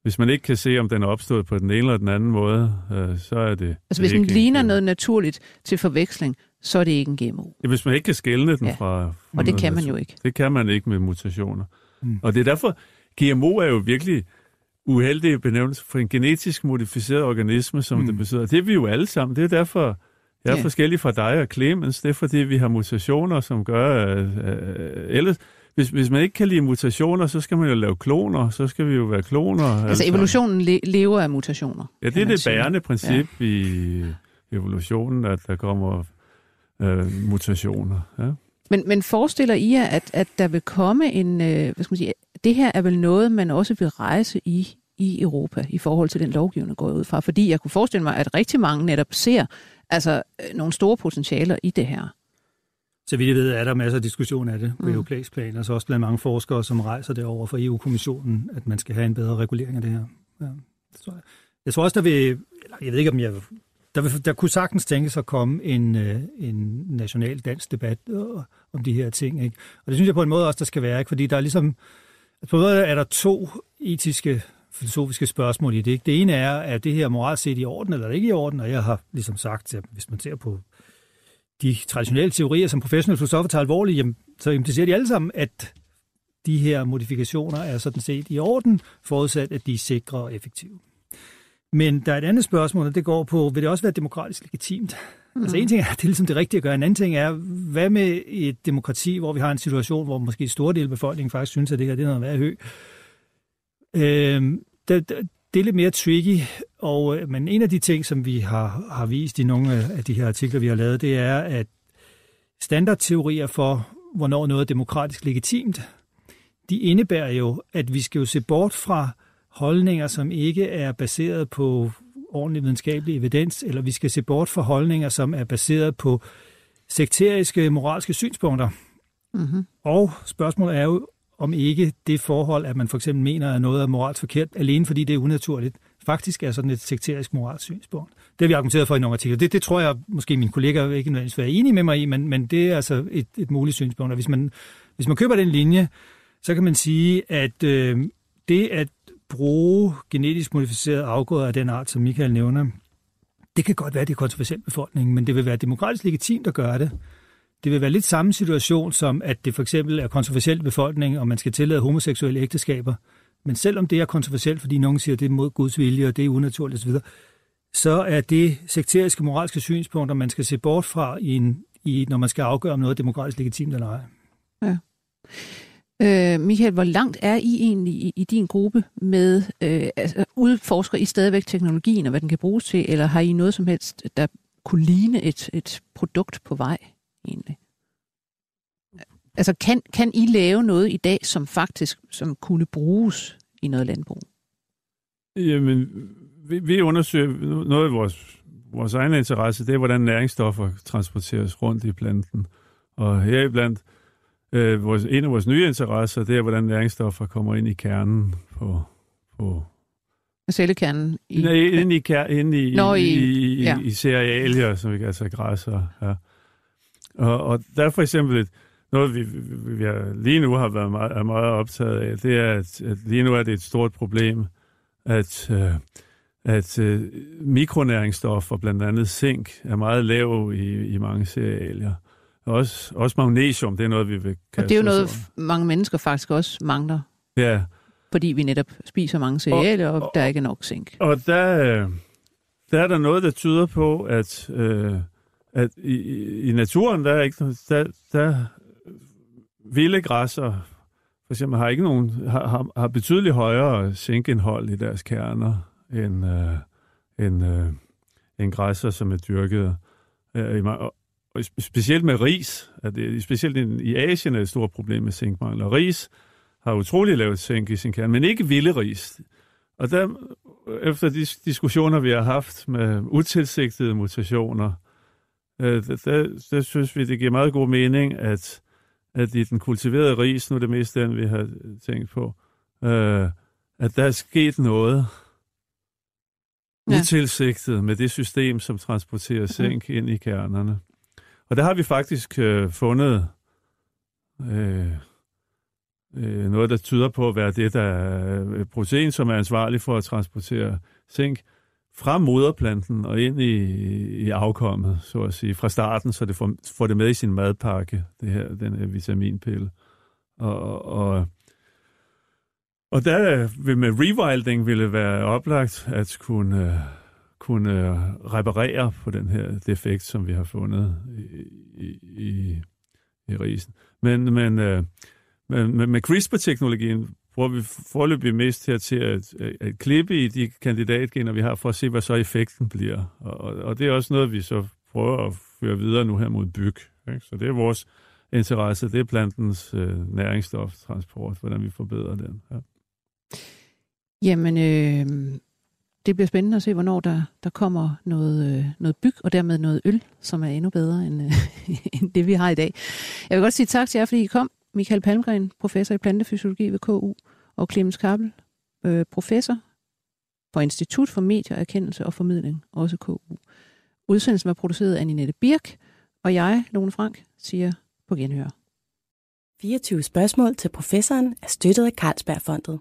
hvis man ikke kan se, om den er opstået på den ene eller den anden måde, øh, så er det Altså hvis den ligner noget naturligt til forveksling, så er det ikke en GMO. Ja, hvis man ikke kan skælne den ja. fra... Og det kan man jo ikke. Det kan man ikke med mutationer. Mm. Og det er derfor, GMO er jo virkelig uheldig benævnelse for en genetisk modificeret organisme, som mm. det betyder. Det er vi jo alle sammen. Det er derfor, jeg er ja. forskellig fra dig og Clemens. Det er fordi, vi har mutationer, som gør... at uh, ellers, hvis, hvis man ikke kan lide mutationer, så skal man jo lave kloner. Så skal vi jo være kloner. Altså evolutionen le- lever af mutationer. Ja, det er det bærende princip ja. i evolutionen, at der kommer øh, mutationer. Ja. Men, men forestiller I jer, at, at der vil komme en, øh, hvad skal man sige, det her er vel noget, man også vil rejse i, i Europa i forhold til den lovgivning, går ud fra? Fordi jeg kunne forestille mig, at rigtig mange netop ser altså, øh, nogle store potentialer i det her. Så vidt jeg ved, er der masser af diskussion af det på mm. europæisk plan, og så også blandt mange forskere, som rejser det over for EU-kommissionen, at man skal have en bedre regulering af det her. Ja, det tror jeg. jeg tror også, der vil, eller jeg ved ikke, om jeg der, vil, der kunne sagtens tænkes at komme en, øh, en national dansk debat øh, om de her ting. Ikke? Og det synes jeg på en måde også, der skal være, ikke? fordi der er ligesom, altså, på en måde er der to etiske filosofiske spørgsmål i det. Ikke? Det ene er, er det her moralt set i orden, eller er det ikke i orden? Og jeg har ligesom sagt, at hvis man ser på de traditionelle teorier, som professionelle filosofer tager alvorligt, jamen, så implicerer de alle sammen, at de her modifikationer er sådan set i orden, forudsat at de er sikre og effektive. Men der er et andet spørgsmål, og det går på, vil det også være demokratisk legitimt? Mm. Altså en ting er, det er ligesom det rigtige at gøre. En anden ting er, hvad med et demokrati, hvor vi har en situation, hvor måske store del af befolkningen faktisk synes, at det her det er noget værd hø. Øh, det, det er lidt mere tricky, og, øh, men en af de ting, som vi har, har vist i nogle af de her artikler, vi har lavet, det er, at standardteorier for, hvornår noget er demokratisk legitimt, de indebærer jo, at vi skal jo se bort fra holdninger, som ikke er baseret på ordentlig videnskabelig evidens, eller vi skal se bort fra holdninger, som er baseret på sekteriske moralske synspunkter. Mm-hmm. Og spørgsmålet er jo, om ikke det forhold, at man for eksempel mener, at noget er moralsk forkert, alene fordi det er unaturligt, faktisk er sådan et sekterisk moralsk synspunkt. Det har vi argumenteret for i nogle artikler. Det, det tror jeg måske mine kolleger ikke nødvendigvis være enige med mig i, men, men det er altså et, et muligt synspunkt. Og hvis man, hvis man køber den linje, så kan man sige, at øh, det at bruge genetisk modificerede afgrøder af den art, som Michael nævner, det kan godt være, det er kontroversielt befolkningen, men det vil være demokratisk legitimt at gøre det. Det vil være lidt samme situation som, at det for eksempel er kontroversielt befolkning, og man skal tillade homoseksuelle ægteskaber. Men selvom det er kontroversielt, fordi nogen siger, at det er mod Guds vilje, og det er unaturligt osv., så er det sekteriske moralske synspunkter, man skal se bort fra, i en, i, når man skal afgøre, om noget er demokratisk legitimt eller ej. Ja. Øh, Michael, hvor langt er I egentlig i, i din gruppe med, øh, altså, udforsker I stadigvæk teknologien og hvad den kan bruges til, eller har I noget som helst, der kunne ligne et, et produkt på vej egentlig? Altså, kan, kan I lave noget i dag, som faktisk som kunne bruges i noget landbrug? Jamen, vi, vi undersøger noget af vores, vores egen interesse, det er, hvordan næringsstoffer transporteres rundt i planten. Og heriblandt, Øh, vores, en af vores nye interesser, det er, hvordan næringsstoffer kommer ind i kernen på... på Cellekernen? I... Nej, ind i, kær, ind i, Nå, i, i, ja. i cerealier, som vi kan altså græsser. Ja. Og, og der er for eksempel et, noget, vi, vi, vi lige nu har været meget, er meget optaget af, det er, at, at lige nu er det et stort problem, at, øh, at øh, mikronæringsstoffer, blandt andet zink, er meget lav i, i mange cerealier. Også, også magnesium, det er noget, vi vil kaste Og det er jo noget, om. mange mennesker faktisk også mangler. Ja. Fordi vi netop spiser mange cerealier, og, og der er ikke nok zink. Og der, der er der noget, der tyder på, at, øh, at i, i naturen, der er ikke der, der vilde græsser, for eksempel, har ikke nogen, har, har, har betydeligt højere zinkindhold i deres kerner, end, øh, end, øh, end græsser, som er dyrket. Øh, og specielt med ris, at det, specielt i Asien er det et stort problem med zinkmangel. Og ris har utrolig lavt zink i sin kerne, men ikke vilde ris. Og der, efter de diskussioner, vi har haft med utilsigtede mutationer, øh, der, der, synes vi, det giver meget god mening, at, at i den kultiverede ris, nu er det mest den, vi har tænkt på, øh, at der er sket noget ja. utilsigtet med det system, som transporterer zink ind i kernerne. Og der har vi faktisk øh, fundet øh, øh, noget, der tyder på at være det, der er protein, som er ansvarlig for at transportere zink fra moderplanten og ind i, i afkommet, så at sige, fra starten, så det får, får det med i sin madpakke, det her, den her vitaminpille. Og, og, og der vil med rewilding ville være oplagt at kunne øh, kunne reparere på den her defekt, som vi har fundet i, i, i, risen. Men, men, øh, men med, med CRISPR-teknologien bruger vi forløbig mest her til at, at, klippe i de kandidatgener, vi har, for at se, hvad så effekten bliver. Og, og, og det er også noget, vi så prøver at føre videre nu her mod byg. Ikke? Så det er vores interesse, det er plantens øh, næringsstoftransport, hvordan vi forbedrer den. Ja. Jamen, øh, det bliver spændende at se, hvornår der, der kommer noget, øh, noget byg, og dermed noget øl, som er endnu bedre end, øh, end det, vi har i dag. Jeg vil godt sige tak til jer, fordi I kom. Michael Palmgren, professor i plantefysiologi ved KU, og Clemens Kappel, øh, professor på Institut for Medier, Erkendelse og Formidling, også KU. Udsendelsen var produceret af Ninette Birk, og jeg, Lone Frank, siger på genhør. 24 spørgsmål til professoren er støttet af Carlsbergfondet.